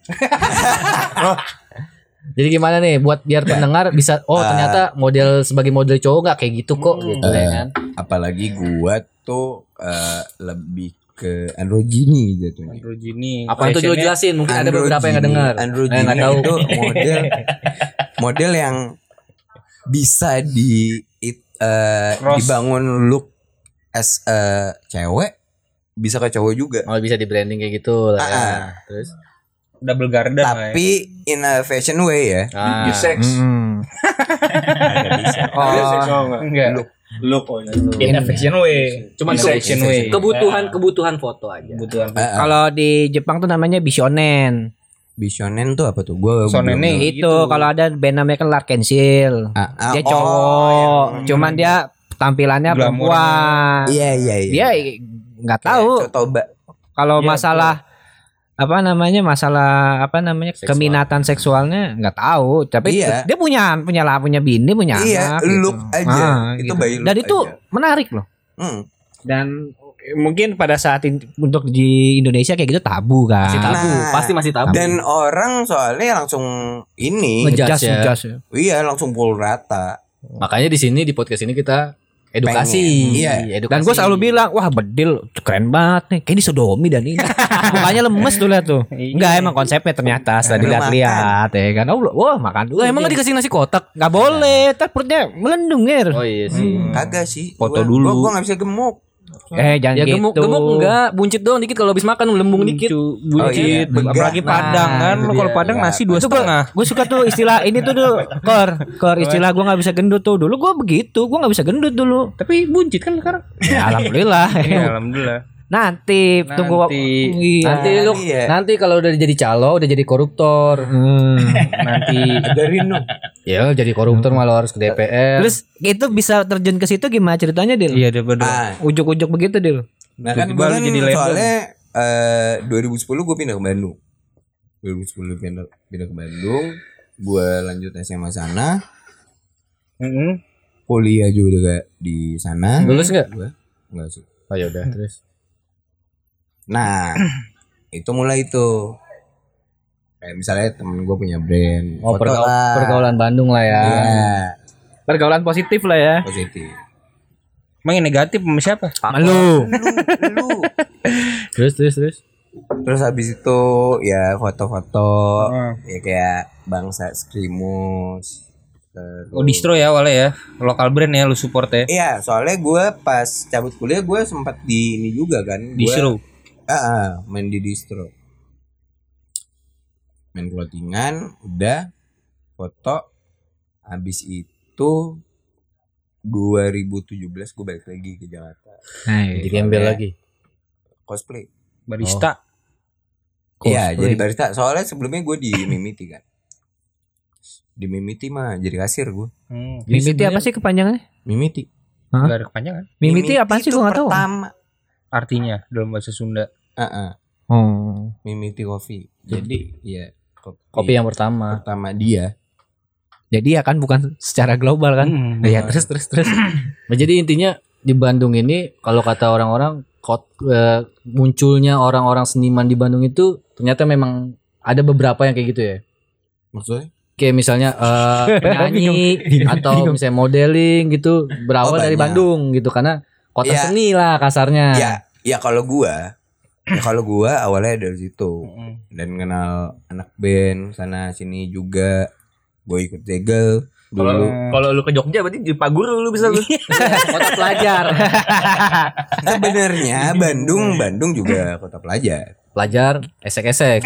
jadi gimana nih buat biar pendengar bisa oh ternyata model sebagai model cowok nggak kayak gitu kok gitu ya kan. apalagi gua tuh eh, lebih ke androgyni jatuhnya. Androgini. Apa itu dulu jelasin? Mungkin ada beberapa yang nggak dengar. Androgyni Eh, tahu. itu model model yang bisa di it- Cross. dibangun look as a cewek bisa ke cowok juga. Oh bisa di branding kayak gitu lah ya. Ah. Terus double garden ya. Tapi in a fashion way ya. ah, Bisex. Hmm. Ada seksual enggak? Enggak. Look oh ya. In a fashion way. ke- action way. kebutuhan kebutuhan foto aja. Kebutuhan. Ah. Kalau di Jepang tuh namanya Bishonen. Bishonen tuh apa tuh? Gua tahu. itu gitu. kalau ada band namanya kan Larkensil. Ah, ah, Dia oh, cowok, cuman dia tampilannya Glamour. perempuan. Iya iya iya. Dia nggak tahu kalau Iya, masalah apa namanya masalah apa namanya Seksual. keminatan seksualnya nggak tahu tapi Iya. dia punya punya lah punya bini punya Iya, anak gitu. look aja. Ah, itu gitu. bayi look dan itu aja. menarik loh Hmm. dan mungkin pada saat in- untuk di Indonesia kayak gitu tabu kan Masih tabu, Nah. pasti masih tabu. Dan orang soalnya langsung ini Ngejudge ya. ngejudge ya. Iya langsung pukul rata. Makanya di sini di podcast ini kita Edukasi. pengen. Iya. edukasi. Dan gue selalu bilang, wah bedil keren banget nih. Kayak disodomi dan ini. Mukanya lemes tuh lihat tuh. Enggak emang konsepnya ternyata setelah Belum dilihat-lihat ya kan. Oh, wah makan dulu. Emang nggak dikasih nasi kotak? Nggak boleh, ntar perutnya melendung ya. Oh iya sih. Kagak sih. Foto Gua- dulu. Gua, gua gak bisa gemuk. Eh jangan Ya gitu. gemuk gemuk enggak, buncit doang dikit. Kalau habis makan lembung dikit. Cu- Oh, iya. buncit. Begah. apalagi Padang Nah, kan. itu lo kalau. Padang nasi dua setengah. gue suka tuh istilah ini tuh dulu. Kor. Kor istilah gue nggak bisa gendut tuh. Dulu gue begitu. Gue nggak bisa gendut dulu. Tapi buncit kan sekarang. Ya, alhamdulillah. Iya, alhamdulillah nanti, tunggu Nanti. iya. Nanti lu iya. nanti kalau udah jadi calo udah jadi koruptor. Hmm. nanti Dari nu. Ya jadi koruptor malah harus ke DPR. terus itu bisa terjun ke situ gimana ceritanya dil iya bener Ah, ujuk-ujuk begitu dil nah kan lu kan jadi label. soalnya eh 2010 gue pindah ke Bandung. 2010 pindah pindah ke Bandung. Gue lanjut SMA sana. Mm-mm. Kuliah juga di sana. Lulus nggak? Gua enggak sih. Oh ya udah terus. Nah, itu mulai itu. Kayak misalnya temen gue punya brand. Oh foto pergaul- lah. pergaulan Bandung lah ya. Iya, pergaulan positif lah ya positif. emang yang negatif sama siapa lu Lu. Terus terus terus. Terus habis itu ya foto-foto Hmm. ya kayak bangsa Skrimus. Terus- oh distro ya awalnya ya lokal brand ya lu support ya Iya, soalnya gue pas cabut kuliah gue sempat di ini juga kan. Gua- distro Ah, ah, main di distro. Main clothingan, udah foto. Habis itu 2017 gue balik lagi ke Jakarta. Jadi gembel lagi. Cosplay. barista Iya, jadi barista. Soalnya sebelumnya gue di Mimiti kan. Di Mimiti mah jadi kasir gue. hmm. mimiti apa sih kepanjangannya Mimiti. Hah? Gak ada kepanjangan mimiti apa sih gue nggak tahu Pertama. Artinya dalam bahasa Sunda Ah, ah, oh Mimiti Coffee. Jadi ya Kopi yang pertama. pertama dia. jadi ya kan bukan secara global kan Hmm, ya terus terus terus Nah, jadi intinya di Bandung ini kalau kata orang-orang kot, eh, munculnya orang-orang seniman di Bandung itu ternyata memang ada beberapa yang kayak gitu ya. Maksudnya? Kayak misalnya eh, penyanyi atau misalnya modeling gitu berawal Oh, dari. Bandung gitu karena kota Iya. seni lah kasarnya. Ya, ya kalau gua ya kalau gua awalnya dari situ Mm. dan kenal anak band sana sini juga. Gue ikut segel dulu. Kalau lu ke Jogja berarti di Pagur lu bisa lu. kota pelajar. Sebenarnya Bandung, Bandung juga kota pelajar. pelajar esek-esek.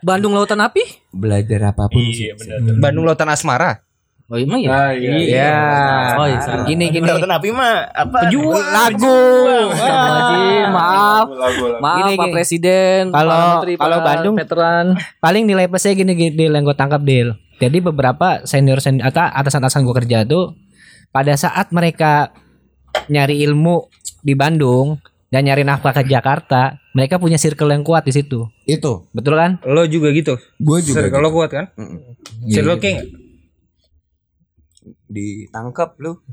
Bandung Lautan Api? Belajar apa pun sih. Iya benar. Bandung Lautan Asmara Oh emang ya? Iya. Oh, iya. Gini gini. Tapi mah apa? Pejuang. Lagu. Maaf. Lagu lagu. Maaf Gini, Pak gini. Presiden, Kalau- Pak Menteri, kalau Pak Bandung- veteran. Paling nilai plusnya gini gini yang gue tangkap deal. Jadi beberapa senior senior atau atasan-atasan gue kerja tuh pada saat mereka nyari ilmu di Bandung dan nyari nafkah ke Jakarta, mereka punya circle yang kuat di situ. Itu, Betul kan? lo juga gitu gue juga kalau gitu. kuat kan Mm-mm. Circle King nggak? Ditangkap lu.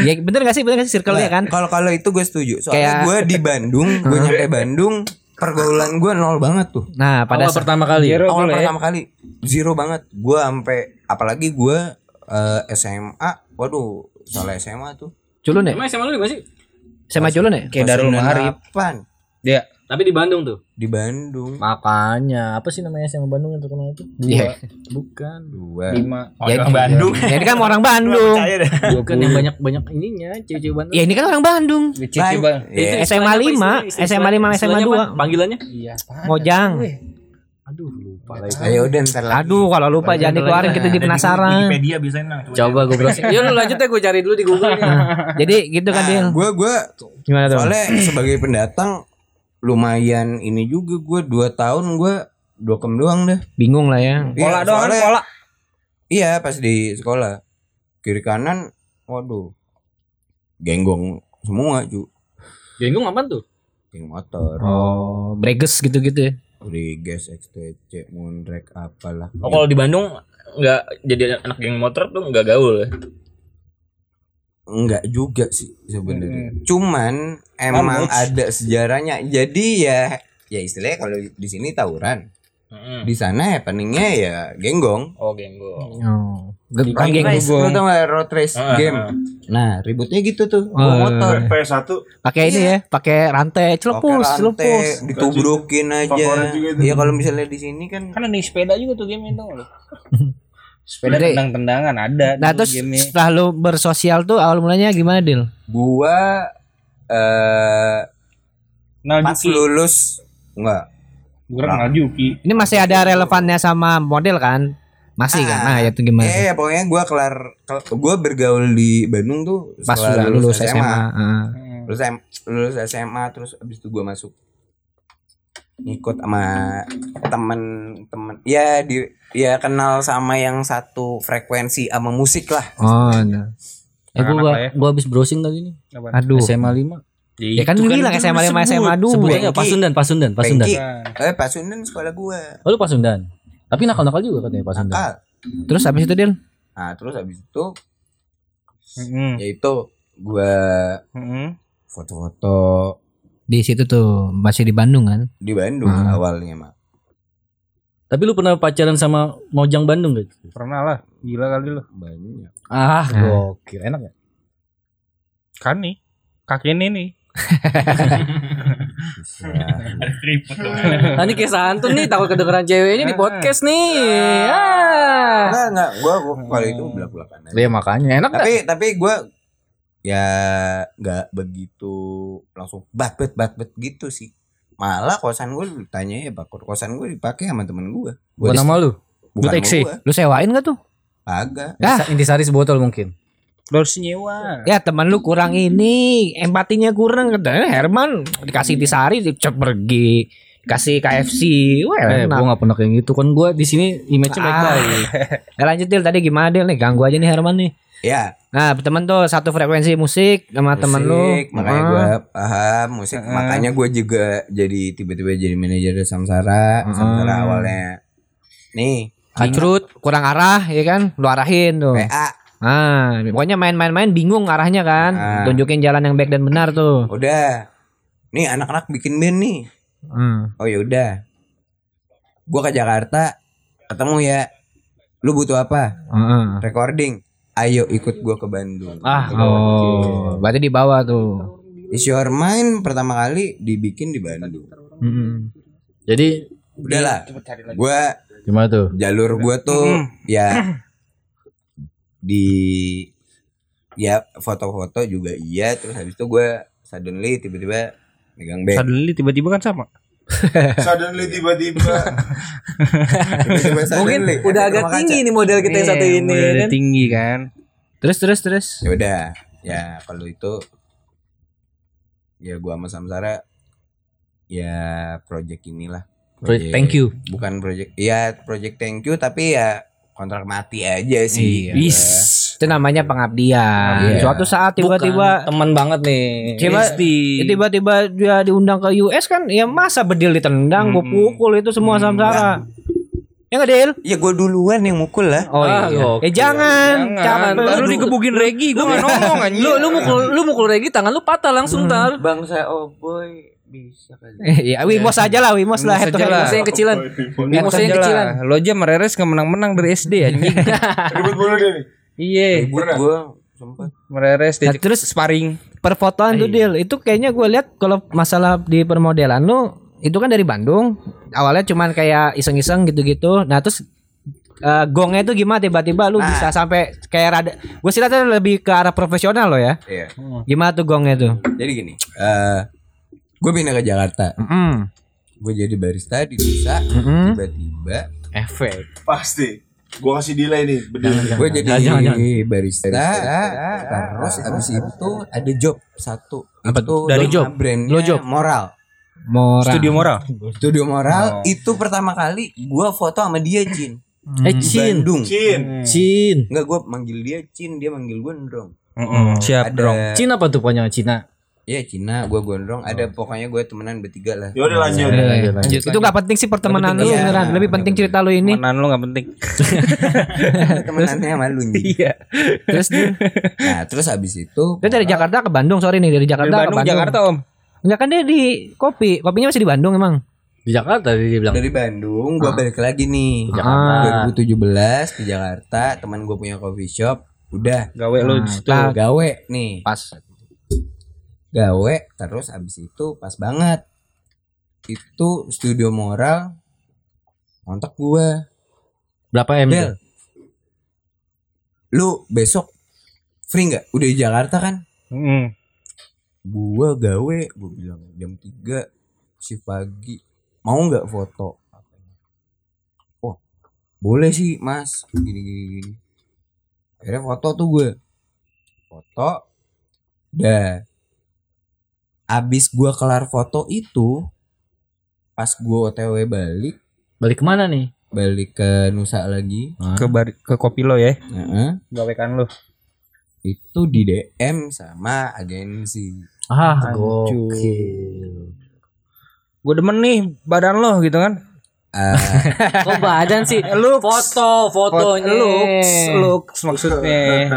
Ya bener gak sih? Bener gak sih circle-nya kan? Kalau kalau itu gue setuju. Soalnya Kayak- gue di Bandung, gue nyampe Bandung, pergaulan gue nol banget tuh. Nah, pada Awal saat pertama kali. Zero Awal dulu ya. pertama kali zero banget. Gue sampai apalagi gue eh, SMA, waduh, soal SMA tuh. culun ya? Emang SMA lu di mana sih? Sama culun ya? kayak Darul Maharib 98 dia Tapi di Bandung tuh. di Bandung. Makanya apa sih namanya SMA Bandung yang terkenal itu? Iya. Bukan. Dua. lima Ya, Orang Bandung. ya, ini kan orang Bandung. Bukan yang banyak banyak ininya, cewek-cewek Bandung. Ya ini kan orang Bandung. Cici Baik. bang Ya. SMA 5, SMA 5, SMA 2. Panggilannya? iya Mojang. Aduh, lupa lagi. Ayo udah ntar lagi. Aduh, kalau lupa jangan dikeluarin kita jadi penasaran. Wikipedia biasanya nang. Coba gue browsing. Ya lu lanjut ya gue cari dulu di Google nih. Jadi gitu kan Dil. gue gue Gimana tuh? soalnya sebagai pendatang lumayan ini juga gue dua tahun gue dokem doang deh. Bingung lah ya. Iya, pola doang kan soalnya- pola Iya pas di sekolah kiri kanan, waduh, genggong semua cu, Genggong apa tuh? geng motor, Oh, breges gitu-gitu ya. Uriges, XTC, Moonrek, apalah. Oh kalau di Bandung nggak jadi anak geng motor tuh nggak gaul ya. Enggak juga sih sebenarnya. Cuman emang ada sejarahnya. Jadi ya ya istilahnya kalau di sini tawuran. Mm-mm. Di sana happeningnya ya genggong. Oh, genggo. Oh. Bukan Road geng race, lu tau gak road race Ah, game? ah. Nah ributnya gitu tuh, Oh, bawa motor. PS1 pakai ini ya, pakai rantai celepus, rantai, celepus. ditubrukin aja. Iya kalau misalnya di sini kan Kan ada sepeda juga tuh game itu. Sepeda Jadi- tendang-tendangan ada Nah terus game-nya. setelah lu bersosial tuh awal mulanya gimana Dil? gua eh Nah, pas Juki. lulus enggak Gue kenal Juki. Ini masih ada relevannya sama model kan? Masih kan? Nah, ya itu gimana? Eh pokoknya gua kelar kel- gua bergaul di Bandung tuh Pas setelah sudah lulus SMA. Heeh. Hmm. lulus, lulus SMA terus abis itu gua masuk ngikut sama temen-temen ya di ya kenal sama yang satu frekuensi sama musik lah Oh, nah. Eh gua lah ya. gua habis browsing tadi nih. aduh. SMA 5. Ya kan lu bilang SMA 5 SMA 2. Sebutnya Pasundan, Pasundan, Pasundan. Pengki. Eh Pasundan sekolah gua Oh lu Pasundan. Tapi nakal-nakal juga katanya Pasundan. nakal Terus habis itu Dil? nah terus abis itu Mm-mm. ya itu gua Mm-mm. foto-foto Di situ tuh masih di Bandung kan? di Bandung Hmm. awalnya mah Tapi lu pernah pacaran sama Mojang Bandung gak? Pernah lah. Gila kali lu. banyak Ah, Nah. gokil. Enak ya? Kan nih. Kaki ini nih. Nah, ini kayak santun nih takut kedengeran ceweknya di podcast nih. Ah. enggak enggak gua, gua kalau itu belak belakan aja Ya makanya enak gak? tapi tapi gua ya nggak begitu langsung bat bet bat bet gitu sih malah kosan gue ditanya ya pak kosan gue dipakai sama temen gue Buat nama lu? bukan gue Lu sewain gak tuh? agak Ah. Intisari sebotol mungkin. Lu harus nyewa. Ya teman lu kurang ini, empatinya kurang. Katanya Herman dikasih disari dicet pergi, kasih KFC. Wah, Eh, enak. gua gak pernah kayak gitu kan gua di sini image-nya Ah. baik-baik. Ya lanjut Dil, tadi gimana Dil nih? Ganggu aja nih Herman nih. Ya Nah, temen tuh satu frekuensi musik sama temen lu. musik, makanya Ah. gue paham musik makanya gue juga jadi tiba-tiba jadi manajer Samsara Samsara awalnya nih Kacrut, kurang arah ya kan? Lu arahin tuh. PA Ah, pokoknya main-main-main bingung arahnya kan. Ah. Tunjukin jalan yang baik dan benar tuh. udah nih anak-anak bikin band nih Hmm. oh ya udah gue ke Jakarta ketemu ya lu butuh apa Heeh. recording ayo ikut gue ke Bandung Ah, oh, berarti di bawah tuh. Is Your Mind pertama kali dibikin di Bandung Mm-mm. Jadi udahlah gue gimana tuh? jalur gue tuh ya di ya foto-foto juga iya terus habis itu gue suddenly tiba-tiba megang band Suddenly tiba-tiba kan sama. Suddenly tiba-tiba Tiba-tiba suddenly. udah agak tinggi kaca. nih model kita yang satu Iya, ini udah ya kan. tinggi kan. Terus terus terus. ya udah ya kalau itu ya gua sama Samsara ya project inilah Project thank you. bukan project ya project thank you tapi ya kontrak mati aja sih Iya. Itu namanya pengabdian. Iya. Suatu saat tiba-tiba teman banget nih. Ya tiba-tiba dia diundang ke US kan ya masa bedil ditendang, gua Hmm. pukul itu semua samsara. Ya nggak Dil? ya gua duluan yang mukul lah Oh Ah, iya. gokil. Eh jangan, Jangan. Ntar lu digebukin Regi, gua enggak ngomong anjing. Lu lu mukul lu mukul Regi tangan lu patah langsung tar. bangsa oh boy bisa kali Eh, ya Wimos aja lah, Wimos lah, head. lah. Yang kecilan. Yang Masa yang saja kecilan. Lo aja Mareres nggak menang-menang dari SD anjing. Ribut mulu dia nih Iya. ribut gua sempet Mareres Nah, terus sparring. perfotoan tuh Dil, itu kayaknya gue lihat kalau masalah di permodelan lu itu kan dari Bandung. Awalnya cuman kayak iseng-iseng gitu-gitu. Nah, terus eh, gongnya itu gimana tiba-tiba lu Nah. bisa sampai kayak rada gue sih lebih ke arah profesional lo ya. iya Gimana tuh gongnya tuh? jadi gini eh gue pindah ke Jakarta Mm. gue jadi barista di desa Mm-mm. tiba-tiba Efek. Pasti Gua kasih delay nih gue jadi Jangan, jangan. barista terus abis itu ada job satu Apa itu Dari job? brandnya Lo job? moral Moral. Studio moral. studio moral itu pertama kali gue foto sama dia Cin Eh di Cin. Bandung Cin Cin. Enggak gue manggil dia Cin dia manggil gue Ndrong Siap, ada Drong. Cin apa tuh panjang Cina? Ya Cina gue gondrong ada pokoknya gue temenan bertiga lah Yaudah lanjut Lanjut. Itu nggak penting sih pertemanan lu iya. beneran. Lebih penting cerita lu ini. Temenan lu nggak penting. temenannya sama lu Nyi. Iya. Terus nah terus abis itu dia dari Jakarta ke Bandung, sorry nih dari Dari Jakarta ke Bandung Bandung. Jakarta Om. Enggak kan dia di kopi. Kopinya masih di Bandung emang. Di Jakarta dia bilang. dari Bandung gue balik lagi nih Ah. 2017 ke Jakarta teman gue punya coffee shop udah Gawe lu di situ. tuh gawe nih Pas. Gawe terus abis itu pas banget. Itu studio moral kontak gue Berapa M? Del lu besok free nggak? Udah di Jakarta kan? Mm. gua gawe gua bilang jam 3 si pagi. Mau nggak foto? Oh boleh sih mas. Gini gini gini. Akhirnya foto tuh gue foto. Dah abis gua kelar foto itu pas gua otw balik Balik ke mana nih? balik ke Nusa lagi Ke bar ke kopi lo ya. Heeh. Gawekan lu. itu di DM sama agensi Ah, gokil. Gue demen nih badan lo gitu kan. Eh, Kok badan sih? Looks. Foto, fotonya. Looks, looks maksudnya.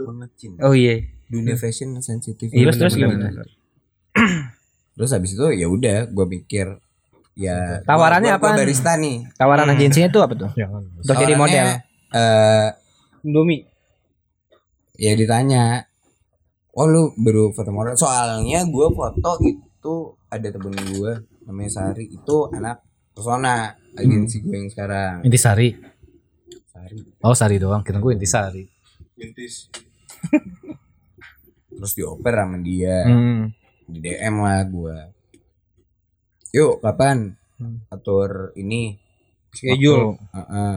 banget Cin. Oh iya. Dunia fashion sensitif Terus terus gimana? terus habis itu ya udah gue mikir ya Tawarannya gua- gua- gua apaan? barista nih Tawaran agensinya itu apa tuh? Untuk jadi model. eh Indomie. ya ditanya oh lu baru foto model soalnya gue foto itu ada temen gue namanya Sari itu anak persona agensi gue yang sekarang Intisari. Sari Oh, Sari doang. Kira gue Intisari. Intis. Terus dioper sama dia Hmm. di DM lah gue yuk kapan atur ini Schedule. Heeh.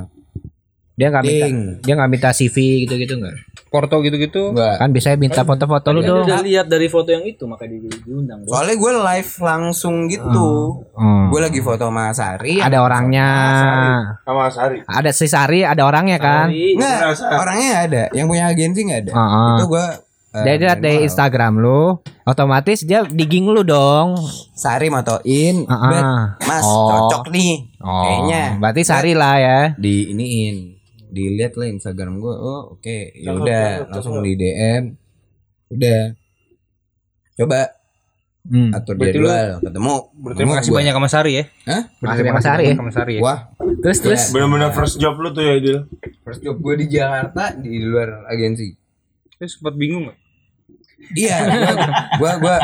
Dia nggak minta dia nggak minta CV gitu-gitu nggak? Porto gitu-gitu. Enggak. Kan biasanya minta foto-foto lu Kan dong. udah lihat dari foto yang itu maka dia diundang. Soalnya gue live langsung gitu. Hmm. Gue lagi foto sama Sari. Ada orangnya. Sama Sari. Ada si Sari, ada orangnya kan? Sari. Merasa. orangnya nggak ada. Yang punya agensi nggak ada. Heeh. Itu gue. Eh, Dia lihat dari manual. Instagram lu, otomatis dia digging lu dong. Sari motoin. Heeh. bet, Mas Oh. cocok nih. Kayaknya. Berarti Sari lah ya. Di iniin. Dilihat lah Instagram gue. Oh oke. Ya Cakep, udah langsung di DM. Udah. Coba Hmm. atur jadwal ketemu. Terima kasih banyak sama Sari ya. Hah? Makasih sama Sari ya. Sama Sari ya. Wah, Terus terus. Bener-bener first job lu tuh ya, Dil. first job gue di Jakarta di luar agensi. Terus sempat bingung gak? Iya, gua, gua, gua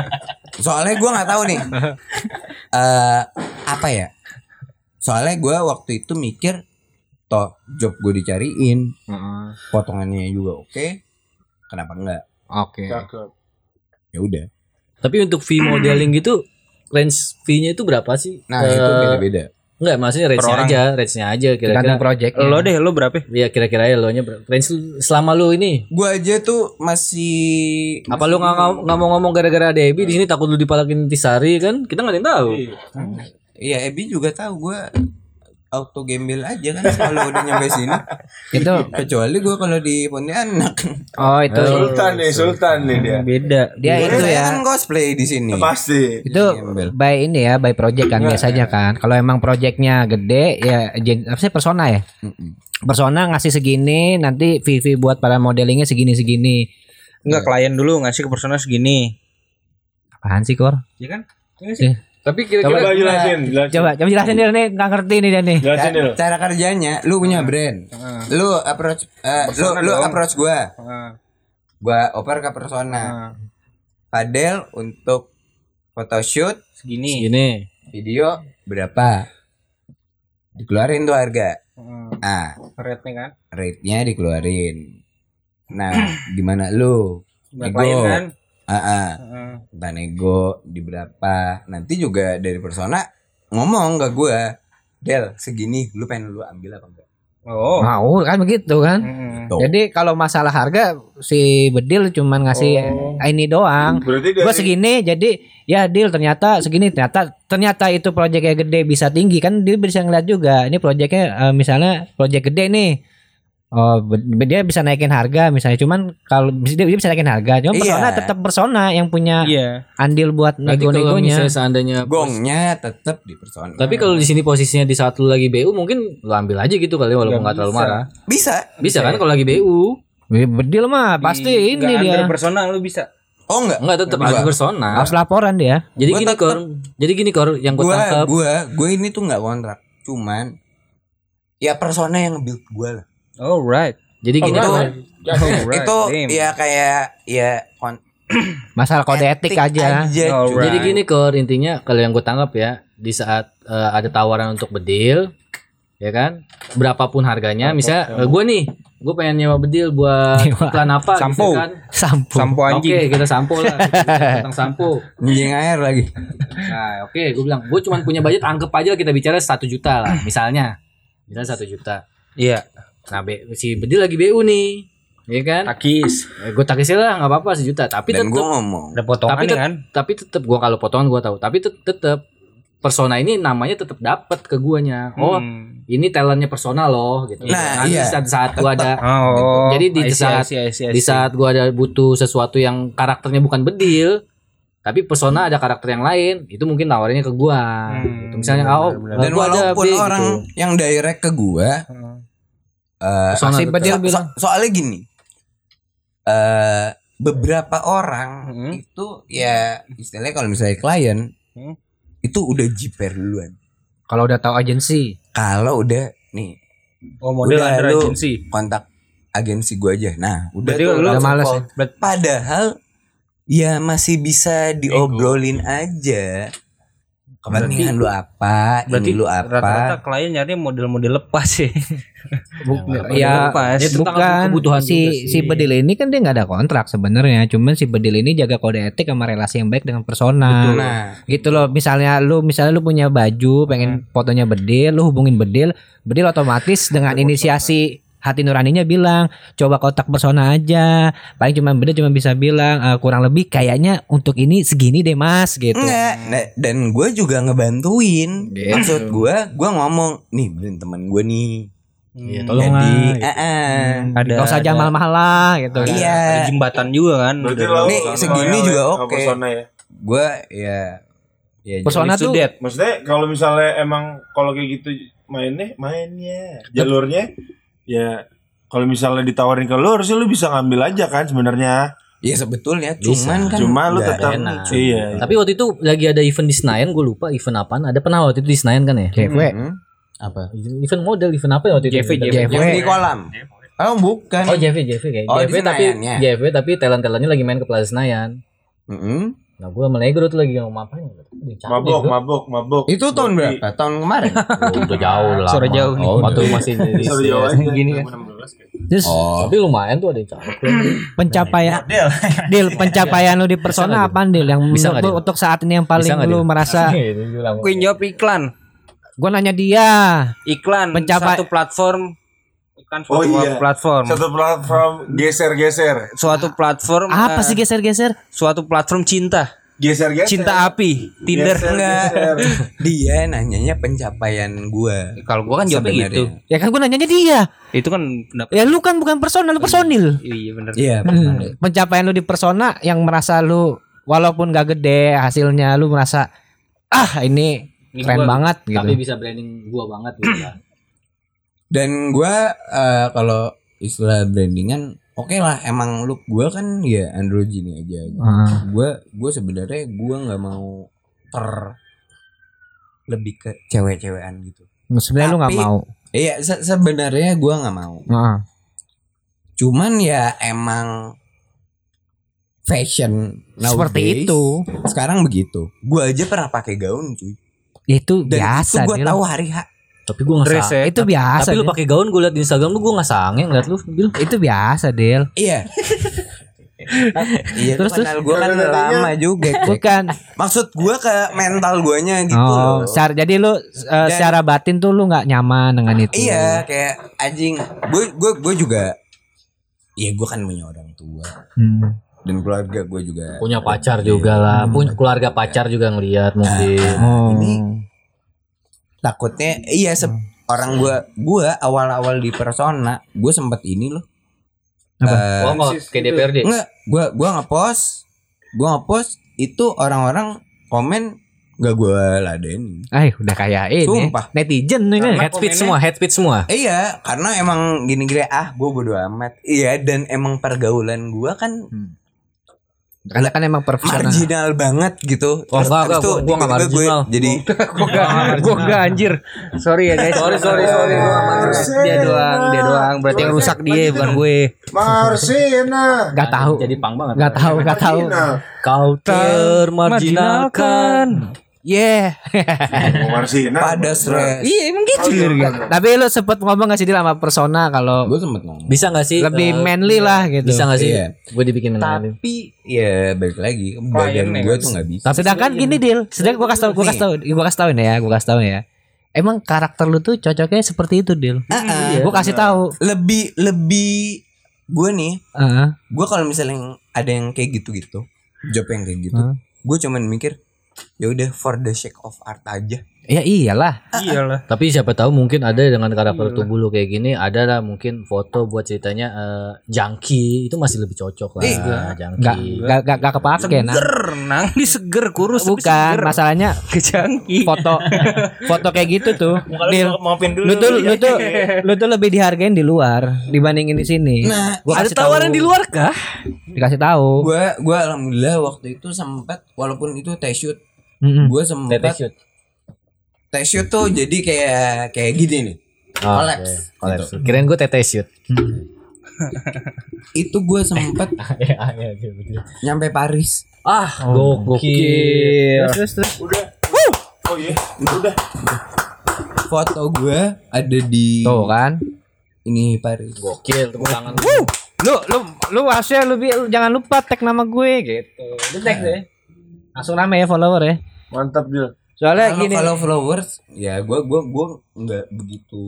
soalnya gua nggak tahu nih. eh apa ya? Soalnya gua waktu itu mikir toh job gue dicariin, potongannya juga oke. Kenapa enggak? Oke. Cakep. Ya udah. Tapi untuk fee modeling gitu range fee-nya itu berapa sih? Nah, Eh, itu beda-beda. Enggak, maksudnya range-nya aja, range-nya aja Tergantung kira-kira. project. Lo deh, lo berapa? Iya, kira-kira ya lo nya berapa? Range selama lu ini Gua aja tuh masih apa lu nggak mau ngomong gara-gara ada Ebi di sini takut lu dipalakin Tisari kan? Kita nggak ada yang tahu. Iya, Ebi juga tahu gua auto gembel aja kan kalau udah nyampe sini. Itu Kecuali gua kalau di Pontianak. oh itu Sultan nih, Sultan nih dia. Beda. dia itu Saya ya. kan cosplay di sini. Pasti. Itu Gembel. by ini ya, by project kan biasanya kan. Kalau emang projectnya gede ya apa sih persona ya? Persona ngasih segini, nanti fee buat para modelingnya segini-segini. Enggak klien dulu ngasih ke personal segini. Apaan sih, Kor? Iya kan? Tapi Coba kira-kira jelasin, jelasin. Coba, coba jelasin dia nih, nggak ngerti nih dia nih. Jelasin Dil. Cara kerjanya, lu punya brand, lu approach, eh, lu Persona lu dong. approach gua, Heeh. gua oper ke persona. Padel untuk photoshoot, Segini. gini. video berapa? Dikeluarin tuh harga. Heeh. Ah, Rate-nya kan. rate-nya dikeluarin. Nah, gimana lu? Nego. klien kan. Ah, ah. Heeh. entah nego di berapa. Nanti juga dari persona ngomong ke gua, Del, segini lu pengen lu ambil apa enggak? Oh. Mau kan begitu kan? Heeh. Tuh. Jadi kalau masalah harga si Bedil cuman ngasih Oh. ini doang. Berarti dari Gua segini jadi ya deal ternyata segini ternyata ternyata itu proyeknya gede bisa tinggi kan dia bisa ngeliat juga ini proyeknya eh, misalnya proyek gede nih oh dia bisa naikin harga misalnya cuman kalau dia, dia bisa naikin harga cuma Iya. persona tetap persona yang punya Iya. andil buat nego-negonya misalnya seandainya Gongnya tetap di persona. Tapi kalau di sini posisinya di saat lu lagi BU mungkin lu ambil aja gitu kali walaupun nggak terlalu bisa. marah. bisa, Bisa kan kalau lagi BU? bedil mah pasti Di- ini dia under personal lu bisa. Oh enggak. Enggak tetap Enggak. harus persona. Harus laporan dia. Jadi Gua gini tetep- kor, jadi gini kor yang gue Gua tangkap. gua gua ini tuh nggak kontrak. Cuman ya persona yang build gua lah. Alright. Jadi gini Itu kor, Alright. itu damn. ya kayak ya kon Masalah kode etik, aja. cuy. Alright. jadi gini kor intinya kalau yang gue tangkap ya di saat eh, ada tawaran untuk bedil, ya kan, berapapun harganya, misalnya gue nih, gue pengen nyewa bedil buat iklan apa, Sampo. gitu kan? Sampo. Sampo Oke anjing. kita sampo lah, tentang sampo. Anjing air lagi. Nah, oke, gue bilang, gue cuma punya budget, anggap aja kita bicara satu juta lah, misalnya, misalnya satu juta. Iya. Nah, be, si bedil lagi bu nih, ya kan? Takis. Eh, gue takisin lah, nggak apa-apa sejuta, tapi Dan tetap gua ngomong Ada potongan tapi nih tet- kan. tapi tetap gua kalau potongan gua tahu tapi tet- tetap persona ini namanya tetap dapat ke guanya oh Hmm. ini talentnya persona loh gitu Nah, Nanti iya. saat saat gua ada Oh. Jadi di I see, saat- I see, I see, I di see. saat gua ada butuh sesuatu yang karakternya bukan bedil tapi persona ada karakter yang lain itu mungkin tawarinnya ke gua Hmm, gitu. misalnya oh dan gua ada walaupun B, gitu. orang yang direct ke gua Hmm. Eh tetap. bedil so- bilang. so- soalnya gini eh beberapa orang Hmm. itu ya istilahnya kalau misalnya klien Hmm. itu udah jiper duluan Kalau udah tahu agensi. kalau udah nih Oh, model Udah, under agency. kontak agensi gua aja nah udah Berarti tuh lu- Udah males call. padahal ya masih bisa diobrolin aja kepentingan lu apa? Berarti ini lu rata-rata apa klien nyari model-model lepas ya. Ya, lepas. Ya, tentang bukan. kebutuhan si sih. si bedil ini kan dia nggak ada kontrak sebenarnya. Cuman si bedil ini jaga kode etik sama relasi yang baik dengan persona. Nah. Gitu loh. Misalnya lu misalnya lu punya baju pengen fotonya bedil lu hubungin bedil bedil otomatis dengan inisiasi hati nuraninya bilang coba kotak persona aja paling cuma bedil cuma bisa bilang "Eh, kurang lebih kayaknya untuk ini segini deh mas gitu Enggak, da- dan gue juga ngebantuin. Gitu. Maksud gue, gue ngomong, nih beliin teman gue nih. Iya, tolong Jadi, lah. eh, eh. Ada Gak usah ada- mahal-mahal lah gitu kan. Iya. Ada jembatan juga kan. Berarti Udah- lo Nih, segini yang juga oke. Persona ya. Gue ya, ya Persona tuh. Maksudnya kalau misalnya emang kalau kayak gitu mainnya mainnya jalurnya ya kalau misalnya ditawarin ke lu harusnya lu bisa ngambil aja kan sebenarnya. Ya sebetulnya, Bisa. cuman kan. Cuma lu tetap enak. iya. tapi waktu itu lagi ada event di Senayan gue lupa event apaan ada pernah waktu itu di Senayan kan ya cewek Hmm. apa event model event apa ya waktu itu JV, JV. Yang di kolam. Oh bukan. Oh JV JV kayak Oh, JV tapi Senayannya. JV tapi talent talentnya lagi main ke Plaza Senayan. Mm-mm. Nah gue sama Negro tuh lagi ngomong apa ya? Mabok, mabok, mabok. Itu tahun berapa? Tahun kemarin. Oh, udah jauh lah. Sore jauh nih. Oh, waktu masih di jauh aja. Gini kan. 2016 kayak. terus Oh. Tapi lumayan tuh ada yang cakep. pencapaian Dil pencapaian lu di persona apa Dil yang Bisa menurut untuk saat ini yang paling lu merasa Gue jawab iklan. gua nanya dia Iklan Pencapai- satu platform iklan Oh suatu iya. platform. Satu platform geser-geser. Suatu platform apa eh, sih geser-geser Suatu platform cinta. Geser-geser. Cinta api, Tinder. Geser-geser. Dia nanyanya pencapaian gue. Kalau gua kan jawabnya gitu. ya kan gua nanyanya dia Itu kan pendapat. ya lu kan bukan personal lu personil Iya benar. Iya. Hmm. pencapaian lu di persona yang merasa lu walaupun gak gede hasilnya lu merasa ah ini Ini keren gua- banget gitu Tapi bisa branding gua banget gitu kan. Dan gue kalau istilah brandingan, oke lah. Emang look gue kan ya androgyny aja. Ah. Gue gue sebenarnya gue nggak mau ter lebih ke cewek-cewekan gitu. sebenarnya lu nggak mau Iya se- sebenarnya gue nggak mau. Ah. Cuman ya emang fashion seperti itu Sekarang begitu. Gue aja pernah pakai gaun cuy. itu Dan biasa itu gue tahu hari H. Tapi gua nggak Dress ya. itu biasa Tapi lu pakai gaun gua liat di Instagram lu gua nggak sange ngeliat lu. Itu biasa Del Iya. iya Terus, terus gue kan lama juga. Bukan Maksud gue ke mental guanya gitu oh loh. secara, jadi lu uh, secara batin tuh lu nggak nyaman dengan itu Iya kayak anjing. Gue gue gue juga. Iya gue kan punya orang tua Hmm. dan keluarga gue juga. Punya pacar juga lah. Punya keluarga pacar juga ngeliat mungkin. oh Ini Takutnya iya se- orang gue gue awal-awal di persona gue sempet ini loh. Eh, Oh, kok kayak DPRD. Enggak, gua gua ngepost, gua ngepost itu orang-orang komen gak gua ladenin. Eh udah kayak ini Sumpah. netizen nih kan Head speech semua, head speech semua. Iya, karena emang gini-gini ah gua bodo amat. Iya, dan emang pergaulan gua kan Karena kan emang profesional. marginal banget gitu. Oh, enggak, enggak, gua- gua nggak tiba-tiba gue marginal. jadi Gue enggak anjir. Sorry ya guys. Sorry, sorry, sorry. Marginal. Dia doang, dia doang. Berarti yang rusak dia bukan gue. Marsina. Gak tahu. Jadi pang banget. Gak tahu, gak tahu. Kau termarginalkan. Yeah. Mau Marsina. pada stres. Iya emang gitu. Tapi lu sempet ngomong gak sih Dil sama persona kalau Gue sempet ngomong. Bisa gak sih? lebih eh, manly lah gitu. Bisa gak sih? Iya. Gue dibikin manly. Tapi ya balik lagi badan gue tuh nggak bisa. Sedangkan gini Dil, sedangkan gua kasih tau, gua kasih tau, gua kasih tau nih ya, gua kasih tau ya. Emang karakter lu tuh cocoknya seperti itu Dil. Ah, Gua kasih tahu. lebih lebih gue nih Heeh. gue kalau misalnya ada yang kayak gitu-gitu job yang kayak gitu Hah? gue cuman mikir ya udah for the sake of art aja Ya iyalah. Iyalah. Tapi siapa tahu mungkin ada dengan karakter tubuh lu kayak gini ada lah mungkin foto buat ceritanya eh, junkie itu masih lebih cocok lah Iya. junkie. Enggak enggak enggak enggak kepake nah. Renang di seger kurus Bukan, seger. masalahnya kejangki. foto foto kayak gitu tuh. Dil, dulu. lu tuh lu tuh lu tuh lebih dihargain di luar dibandingin di sini. nah Gua Ada kasih tahu. tawaran di luar kah? Dikasih tahu. gue gue alhamdulillah waktu itu sempat walaupun itu test shoot Mm-mm. gue sempat Tete shoot. test shoot tuh jadi kayak kayak gini nih Oh, Collapse, oke. Collapse. Kirain gue tete shoot. itu gue sempat Iya, iya, iya, betul. nyampe Paris Ah, gokil. Terus terus. Oh iya, udah. foto gue ada di Tuh kan. ini Paris Gokil tepuk tangan. Lu lu lu harusnya lu, lu jangan lupa tag nama gue gitu. Lu tag deh. Langsung rame ya follower ya. Mantap Dil. Soalnya kalau gini. kalau followers ya gue gue gue nggak begitu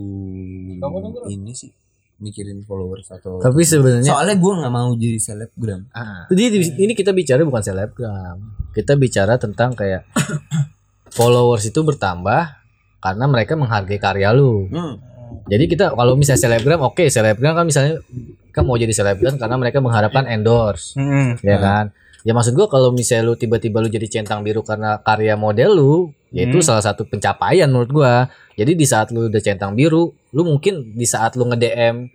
ini sih mikirin followers atau Tapi sebenarnya soalnya gue nggak mau jadi selebgram Ah. Jadi di- ini kita bicara bukan selebgram. Kita bicara tentang kayak followers itu bertambah karena mereka menghargai karya lu. hmm. Jadi kita kalau misalnya selebgram, oke selebgram kan misalnya kan mau jadi selebgram karena mereka mengharapkan endorse, ya kan? Ya maksud gua kalau misalnya lu tiba-tiba lu jadi centang biru karena karya model lu, ya itu salah satu pencapaian menurut gua. Jadi di saat lu udah centang biru, lu mungkin di saat lu nge-DM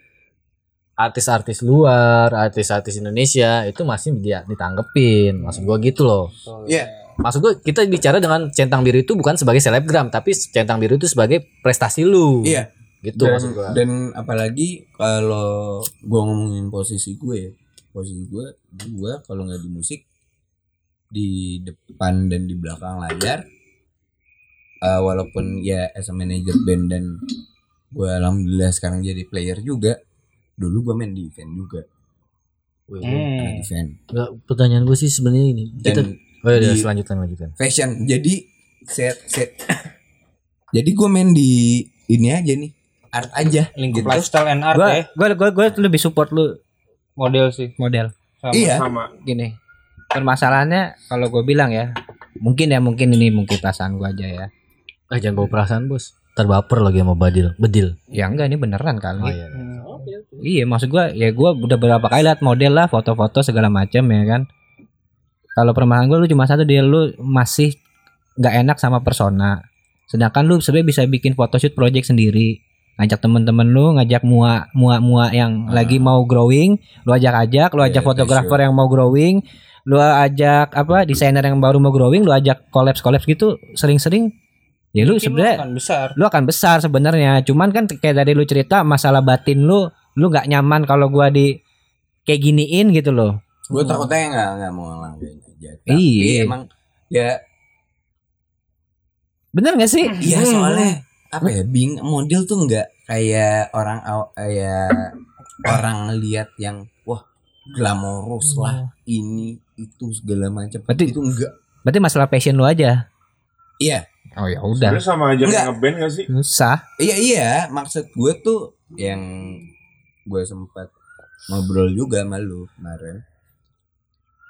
artis-artis luar, artis-artis Indonesia itu masih dia ditanggepin. Maksud gua gitu loh. Iya. Maksud gua kita bicara dengan centang biru itu bukan sebagai selebgram, tapi centang biru itu sebagai prestasi lu. iya Gitu dan, maksud gua. dan apalagi kalau gue ngomongin posisi gue ya, posisi gue gue kalau nggak di musik di depan dan di belakang layar eh, walaupun ya as a manager band dan gue alhamdulillah sekarang jadi player juga dulu gue main di event juga Wih, anak event Nggak, pertanyaan gue sih sebenarnya ini. Kita, oh ya, selanjutkan lanjutkan. fashion jadi set set jadi gue main di ini aja nih art aja Lingkup gitu. lifestyle and art Gua, ya. gua gua gua lebih support lu Model sih. model. Sama. iya Sama. Gini. Permasalahannya kalau gue bilang ya, mungkin ya mungkin ini mungkin perasaan gua aja ya. Eh jangan bawa perasaan bos. Terbaper lagi sama Badil. Bedil. Ya enggak ini beneran kali. Oh iya. Iya maksud gua ya gua udah beberapa kali lihat model lah foto-foto segala macam ya kan. Kalau permasalahan gua lu cuma satu dia lu masih nggak enak sama persona. Sedangkan lu sebenarnya bisa bikin photoshoot project sendiri. Ngajak temen-temen lu, ngajak mua mua mua yang lagi mau growing, lu ajak-ajak, lu ajak Iya, fotografer yang mau growing, lu ajak apa desainer yang baru mau growing, lu ajak collabs collabs gitu sering-sering. Ya lu sebenarnya akan besar. lu akan besar sebenarnya cuman kan kayak tadi lu cerita masalah batin lu lu nggak nyaman kalau gua di kayak giniin gitu loh gue takutnya nggak nggak mau aja tapi Iya. emang ya bener gak sih iya soalnya apa ya bing model tuh nggak kayak orang kayak orang lihat yang wah glamorous lah ini itu segala macam. Berarti- itu enggak berarti masalah passion lu aja. Iya. Oh ya udah. Sama aja Enggak. kayak ngeband gak sih? susah. Iya iya. Maksud gue tuh yang gue sempat ngobrol juga sama lu kemarin.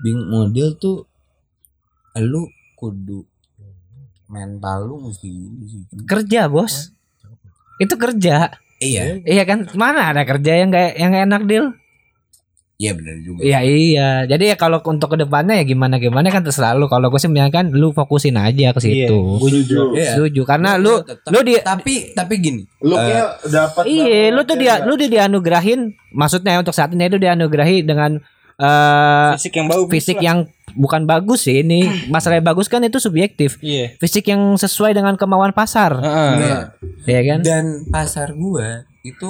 Bing model tuh lu kudu mental lu mesti kerja bos. Itu kerja. Iya. Iya kan? Mana ada kerja yang kayak yang nggak enak deal iya benar juga. Iya iya. Jadi ya kalau untuk ke depannya ya gimana gimana kan terserah lu. Kalau gue sih kan lu fokusin aja ke situ. Setuju. Iya. setuju. Karena lu tetap- lu di tapi tapi gini Looknya dapat Iya, lu tuh dia lu dia dianugerahin maksudnya untuk saat ini itu dianugerahi dengan eh Fisik yang bagus. fisik lah. yang bukan bagus sih ini masalah bagus kan itu subjektif Iya. fisik yang sesuai dengan kemauan pasar Heeh. Iya. ya kan Dan pasar gua itu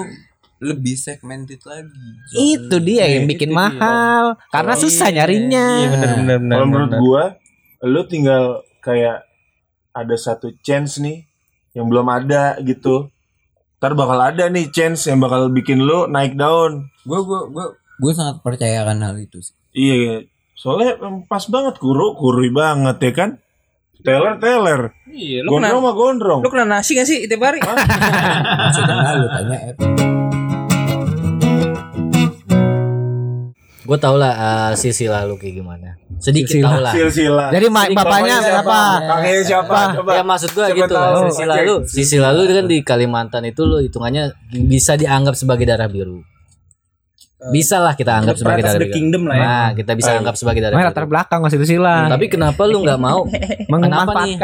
lebih segmented lagi. itu dia yang bikin mahal karena susah nyarinya Iya benar benar benar. Kalau menurut gua, lu tinggal kayak ada satu chance nih yang belum ada gitu. Ntar bakal ada nih chance yang bakal bikin lu naik daun. Gua gua gua gua sangat percaya akan hal itu sih. Iya, soalnya em, pas banget kuru, kurui banget ya kan. Teler, teler. Iya, lu kena Gondrong mah gondrong. lu kena nasi gak sih tiap hari? Maksudnya lu tanya. Gue tau lah eh, sisi lalu kayak gimana. Sedikit Silsilah. tau lah. Silsilah. jadi ma- bapaknya siapa Kakeknya siapa? Coba. Ya maksud gue gitu tahu. lah. Sisi lalu, sisi lalu kan di Kalimantan itu lo hitungannya bisa dianggap sebagai darah biru. Bisa lah kita anggap sebagai biru. Kingdom lah ya. Nah, kita bisa anggap sebagai darah Main latar belakang masih sila Tapi kenapa lu nggak mau? kenapa nih?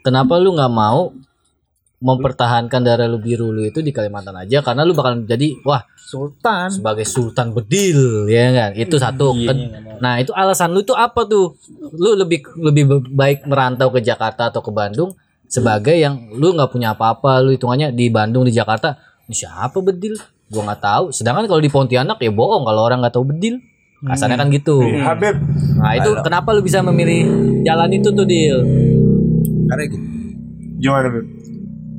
Kenapa lu nggak mau mempertahankan darah lu biru lu itu di Kalimantan aja? Karena lu bakal jadi wah sultan. sebagai sultan bedil ya kan? Itu satu. Iya, Ken- nah itu alasan lu itu apa tuh? Lu lebih lebih baik merantau ke Jakarta atau ke Bandung sebagai yang lu nggak punya apa-apa. Lu hitungannya di Bandung di Jakarta ini siapa bedil gua nggak tahu. Sedangkan kalau di Pontianak ya bohong kalau orang nggak tahu bedil. Kasarnya kan gitu. Iya, Habib. nah itu kenapa lu bisa memilih jalan itu tuh deal Karena gini. Gimana, Bib?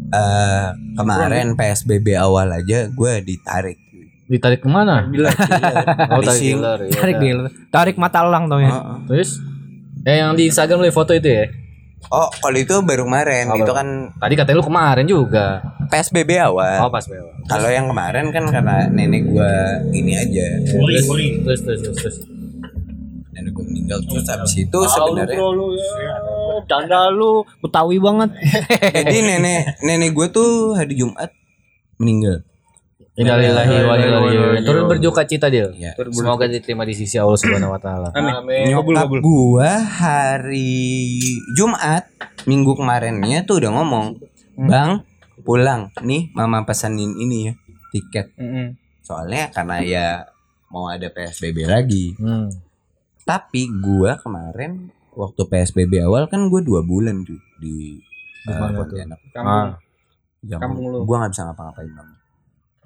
eh, kemarin PSBB awal aja gue ditarik. ditarik ke mana oh tarik dealer ya tarik udah. deal tarik mata elang tau ya. Heeh. terus? Eh yang di Instagram lu foto itu ya Oh, kalau itu baru kemarin, Oh, itu baru. kan tadi katanya lu kemarin juga PSBB awal. oh pas bawah Kalau yang kemarin kan karena nenek gua ini aja, terus terus terus terus, terus. nenek gua meninggal terus habis itu sebenarnya canda lu betawi banget jadi nenek nenek gua tuh hari Jumat meninggal. Innalillahi wa inna ilaihi Turut berduka cita dia. Ya. Semoga diterima di sisi Allah Subhanahu wa taala. Nyokap gua hari Jumat minggu kemarinnya tuh udah ngomong, "Bang, pulang. Nih mama pesanin ini ya, tiket." Heeh. Soalnya karena ya mau ada PSBB lagi. Hmm. Tapi gua kemarin waktu PSBB awal kan gua dua bulan tuh di uh? Pontianak. Kamu Yang Kampung lu. gua nggak bisa ngapa-ngapain bang.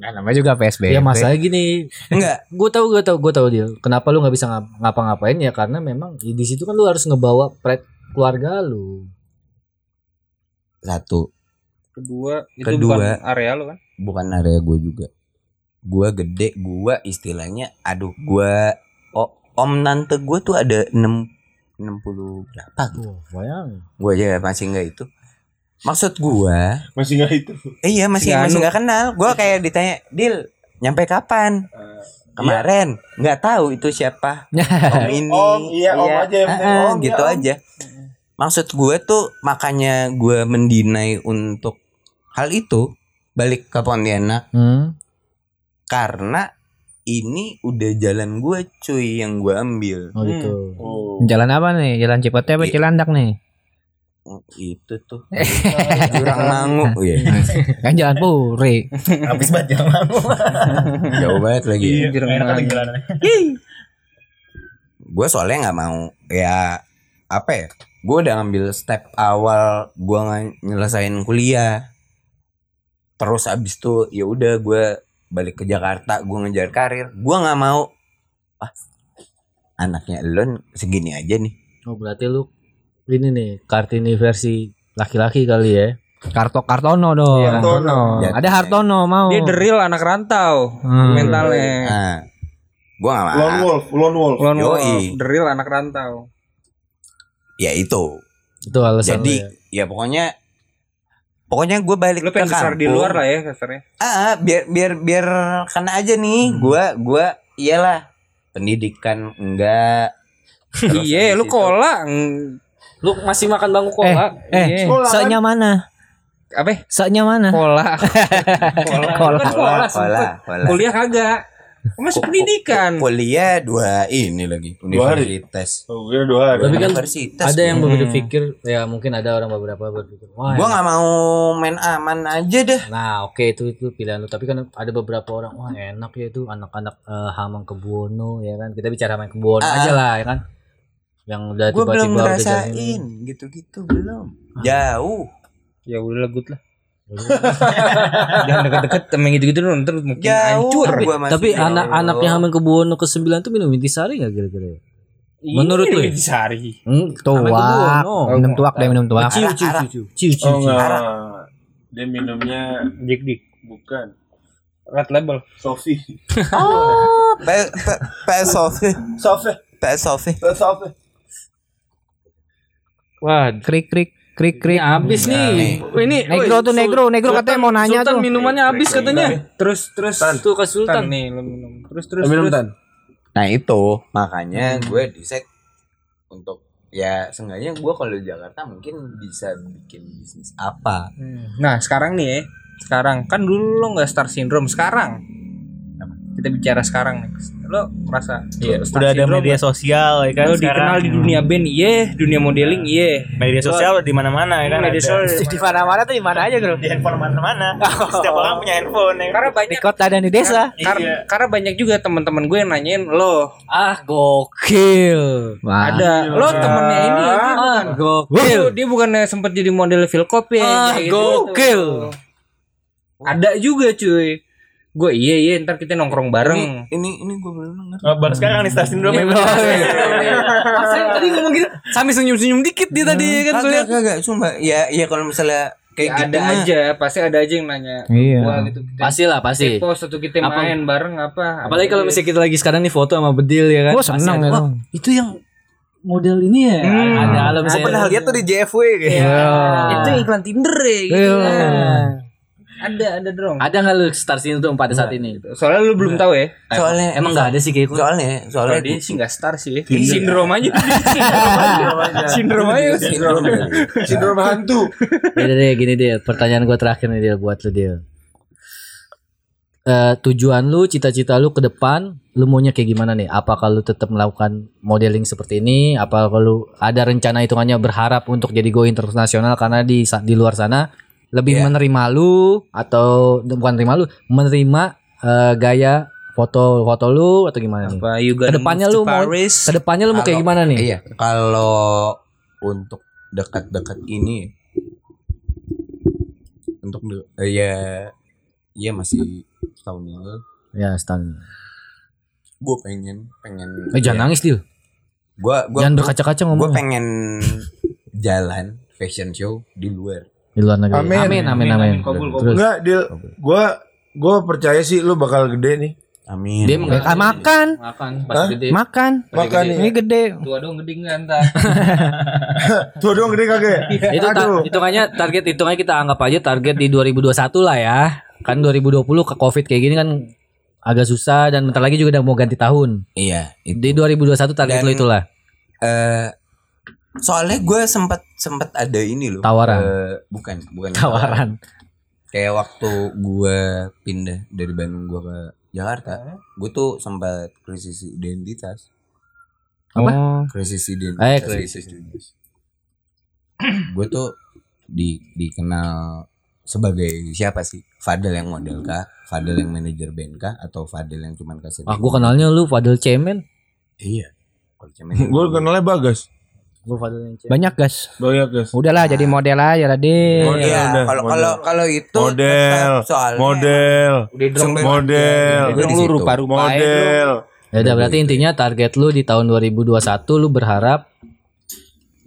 Nah, namanya juga PSBB Ya masalah gini, Enggak, gue tahu gue tahu gue tahu dia. Kenapa lu nggak bisa ngap- ngapa-ngapain ya karena memang di di situ kan lu harus ngebawa pride keluarga lu. satu kedua itu Kedua. bukan area lo kan? bukan area gua juga. Gua gede, gua istilahnya aduh gua oh, om tante gua tuh ada 6 60 berapa gitu. Bayang. Gua aja masih enggak itu. Maksud gua, Masih nggak itu. eh, iya masih Si masih Anu. nggak kenal. Gua kayak ditanya, "Dil, nyampe kapan?" Kemarin nggak tahu itu siapa. Om ini. Om, iya, om aja yang ah, om, ya, gitu om. aja. Maksud gue tuh makanya gue mendinai untuk hal itu balik ke Pontianak Hmm. karena ini udah jalan gue cuy yang gue ambil. Oh gitu. Oh. jalan apa nih jalan Cipote apa Iya. Cilandak nih Oh, itu tuh. Jurang mangu. Ya kan jalan Puri. Habis banget jalan lalu. jauh banget lagi. Iya. Gue soalnya nggak mau ya apa ya gue udah ngambil step awal gue nyelesain kuliah. Terus abis itu ya udah gue balik ke Jakarta gue ngejar karir. Gue nggak mau. Ah anaknya Elon segini aja nih. Oh berarti lu ini nih Kartini versi laki-laki kali ya. Karto Kartono dong Iya, Hartono. Ya, ada Hartono mau Dia the real anak rantau Hmm. mentalnya. nah gue nggak mau Lone Wolf, Lone Wolf. Lone Yoi. Wolf, the real anak rantau. ya itu Itu alasan jadi ya. ya pokoknya pokoknya gue balik Lu ke pengen besar di kampung. luar lah ya kasarnya. ah biar biar biar kena aja nih Hmm. gua gua iyalah pendidikan enggak Iya, lu kola. Lu masih makan bangku kola? eh Iya. seknya mana Apa? seknya mana Kola. Kola. Bukan kola, pola sempet. pola Kuliah kagak. Masuk pendidikan. Kuliah dua ini lagi Dua hari? universitas. Oh, gue dua hari. Tapi kan Universitas. ada yang gua. berpikir ya mungkin ada orang beberapa berpikir wah Gua nggak mau main aman aja dah. nah oke itu itu pilihan lu tapi kan ada beberapa orang wah enak ya itu anak-anak eh, Hamang Kebuwono ya kan kita bicara Hamang Kebuwono Ah. aja lah ya kan yang udah belum tiba-tiba udah ngerasain jalan gitu-gitu belum. Jauh. Ya udah good lah. Jangan deket-deket sama yang gitu-gitu lu ntar mungkin Jauh. hancur. Gua masih tapi jauh. anak-anaknya Hamang Kebuwono ke 9 tuh minum intisari nggak kira-kira ya? Menurut lu ya? Ini Sari. Hmm, Tuak. Kebuwono. Minum tuak deh minum tuak. Ciu ciu ciu ciu ciu. Oh. Dia minumnya Jack Dick. bukan Red label. Sofi. Pe- pe- PSOV. Sofi. PSOV. Sofi. Wah, Krik krik krik krik. Ini habis nih. Oh, ini Negro tuh negro, negro katanya mau nanya Sultan tuh. minumannya habis katanya. terus terus Tuh ke Sultan. Tan nih lu minum. Terus terus Minum terus. tan. Nah itu makanya gue decide untuk ya seenggaknya gue kalau di Jakarta mungkin bisa bikin bisnis apa. Nah, sekarang nih ya. Sekarang kan dulu lo nggak star syndrome, sekarang kita bicara sekarang nih. Lo merasa Iya, lo star udah ada media sosial ya kan lo sekarang. dikenal di dunia band, iya, dunia modeling, iya. media sosial di mana-mana ya kan. Media sosial Di mana-mana tuh di mana aja, Bro? di handphone mana-mana. Setiap orang punya handphone ya. kan. Karena Di banyak kota dan di desa. kar- karena banyak juga teman-teman gue yang nanyain lo Ah gokil. ada lo temennya ini Ah bukan gokil. dia, dia bukannya sempat jadi model Philcop ya Ah, kayak gokil. ada juga cuy gue iya iya ntar kita nongkrong bareng Ini ini gue belum denger. Oh, baru sekarang nih stasiun drum Saya tadi ngomong gitu sambil senyum-senyum dikit dia tadi ya kan Kagak kagak cuma ya ya kalau misalnya kayak Ya, gitu ada mah, aja pasti ada aja yang nanya Iya. Wah, gitu kita Pasti lah pasti. post atau kita Apa? main bareng apa Apalagi kalau misalnya kita lagi sekarang nih foto sama Bedil ya kan. Gua Pasti seneng ya, itu yang model ini ya. Hmm. Ada kalau Gue misalnya pernah lihat tuh di JFW kayak. Iya. itu iklan Tinder ya gitu. Iya. Ada ada dong Ada nggak lu star syndrome pada saat ini? soalnya lu belum tahu ya. Soalnya Emang nggak ada sih kayak soalnya kalau soalnya dia sih nggak star sih. Sindrom aja. Sindrom aja. Sindrom Sindrom hantu. Gini deh, gini deh. Pertanyaan gue terakhir nih dia buat lu dia. Eh, tujuan lu, cita-cita lu ke depan, lu maunya kayak gimana nih? Apakah lu tetap melakukan modeling seperti ini? Apa lu ada rencana hitungannya berharap untuk jadi go internasional karena di di luar sana lebih Iya. menerima lu atau bukan menerima lu, menerima eh, gaya foto foto lu atau gimana nih? apa Ke depannya lu mau Paris ke depannya lu mau kayak gimana nih? Iya, kalau untuk dekat-dekat ini untuk de- eh, ya iya masih setahun lalu Ya, Stan. gue pengen pengen Eh, jangan nangis, Dil. gue gue Jangan berkaca-kaca gue ngomong pengen jalan fashion show di luar di luar negeri. Amin. Amin, amin, amin. Terus Enggak, Dil. Gua gua percaya sih lu bakal gede nih. amin dia Makan makan, makan Hah? pas gede. makan. Makan Ini nih. gede. tua dong gede nggak ntar Tuh dong gede kagak? itu ta- hitungannya target hitungannya kita anggap aja target di 2021 lah ya. Kan 2020 ke Covid kayak gini kan agak susah dan bentar lagi juga udah mau ganti tahun. iya itu Di 2021 target Dan- lo itulah. Eh, soalnya gue sempat sempat ada ini loh Tawaran. eh, bukan bukan Tawaran. kayak waktu gue pindah dari Bandung gue ke Jakarta gue tuh sempat krisis identitas Apa? krisis identitas Eh, krisis. gue tuh di dikenal sebagai siapa sih Fadel yang model kah Fadel yang manajer band kah atau Fadel yang cuman kasih Ah, gua kenalnya lu Fadel Cemen. iya Kalau cuman Gua kenalnya Bagas. Yang Cemen. Banyak, Gas. Banyak, guys. Udahlah jadi model aja lah. Model. Iya, udah, kalau model. kalau kalau itu Model. soalnya Model. udah Model. Di lu rupa-rupa Model. Ya udah berarti intinya target lu di tahun 2021 lu berharap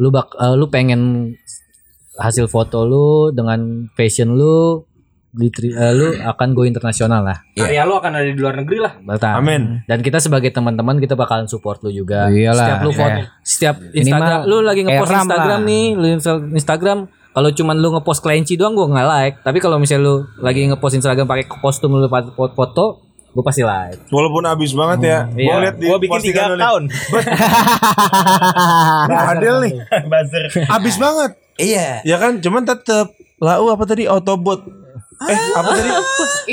lu bak eh, lu pengen hasil foto lu dengan fashion lu di lu akan go internasional lah. karya lu akan ada di luar negeri lah Batal. Amin. Dan kita sebagai teman-teman kita bakalan support lu juga. Iyalah. Setiap lu foto, Eh. setiap Instagram Minimal lu lagi ngepost Instagram lah. nih, lu insta- Instagram kalau cuman lu ngepost kelinci doang gua nggak like. Tapi kalau misalnya lu lagi ngepost Instagram pakai kostum lu foto, foto gua pasti like. Walaupun abis banget ya. Gua Iya. lihat di Gua bikin tiga tahun. Ini Fadel nih. Buzzer. Abis banget. iya Ya kan, cuman tetep lau apa tadi Autobot. Eh, apa tadi?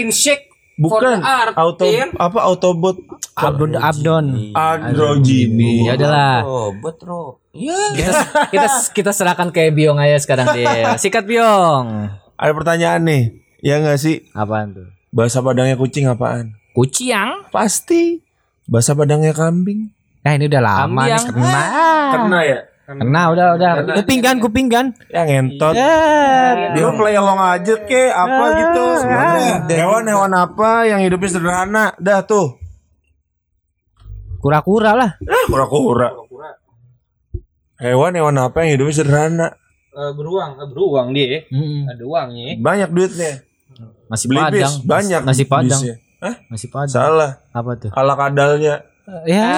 Inshake Bukan art, auto apa Autobot Abdon Abdon. Androgini. Ya udahlah. Robot, Ro. Ya. Kita, kita kita serahkan ke Biong aja sekarang dia. Sikat Biong. Ada pertanyaan nih. Ya nggak sih? Apaan tuh? Bahasa Padangnya kucing apaan? Kuciang. Pasti. Bahasa Padangnya kambing. Nah ini udah lama nih Ambiang. kena. Kena ya? Kena udah udah. Kuping kan kuping kan. Yang ngentot. Ya. Dia play along aja ke apa gitu. Hewan-hewan apa yang hidupnya sederhana. Dah tuh. Kura-kura lah. Ah, kura-kura. Hewan-hewan apa yang hidupnya sederhana. Eh, beruang, eh, beruang dia. Mm-mm. Ada uangnya. Banyak duitnya. Nasi Beli bis, padang. banyak. Nasi padang. bisnya. Hah? Nasi padang. Salah. Apa tuh? Ala kadalnya. Ya.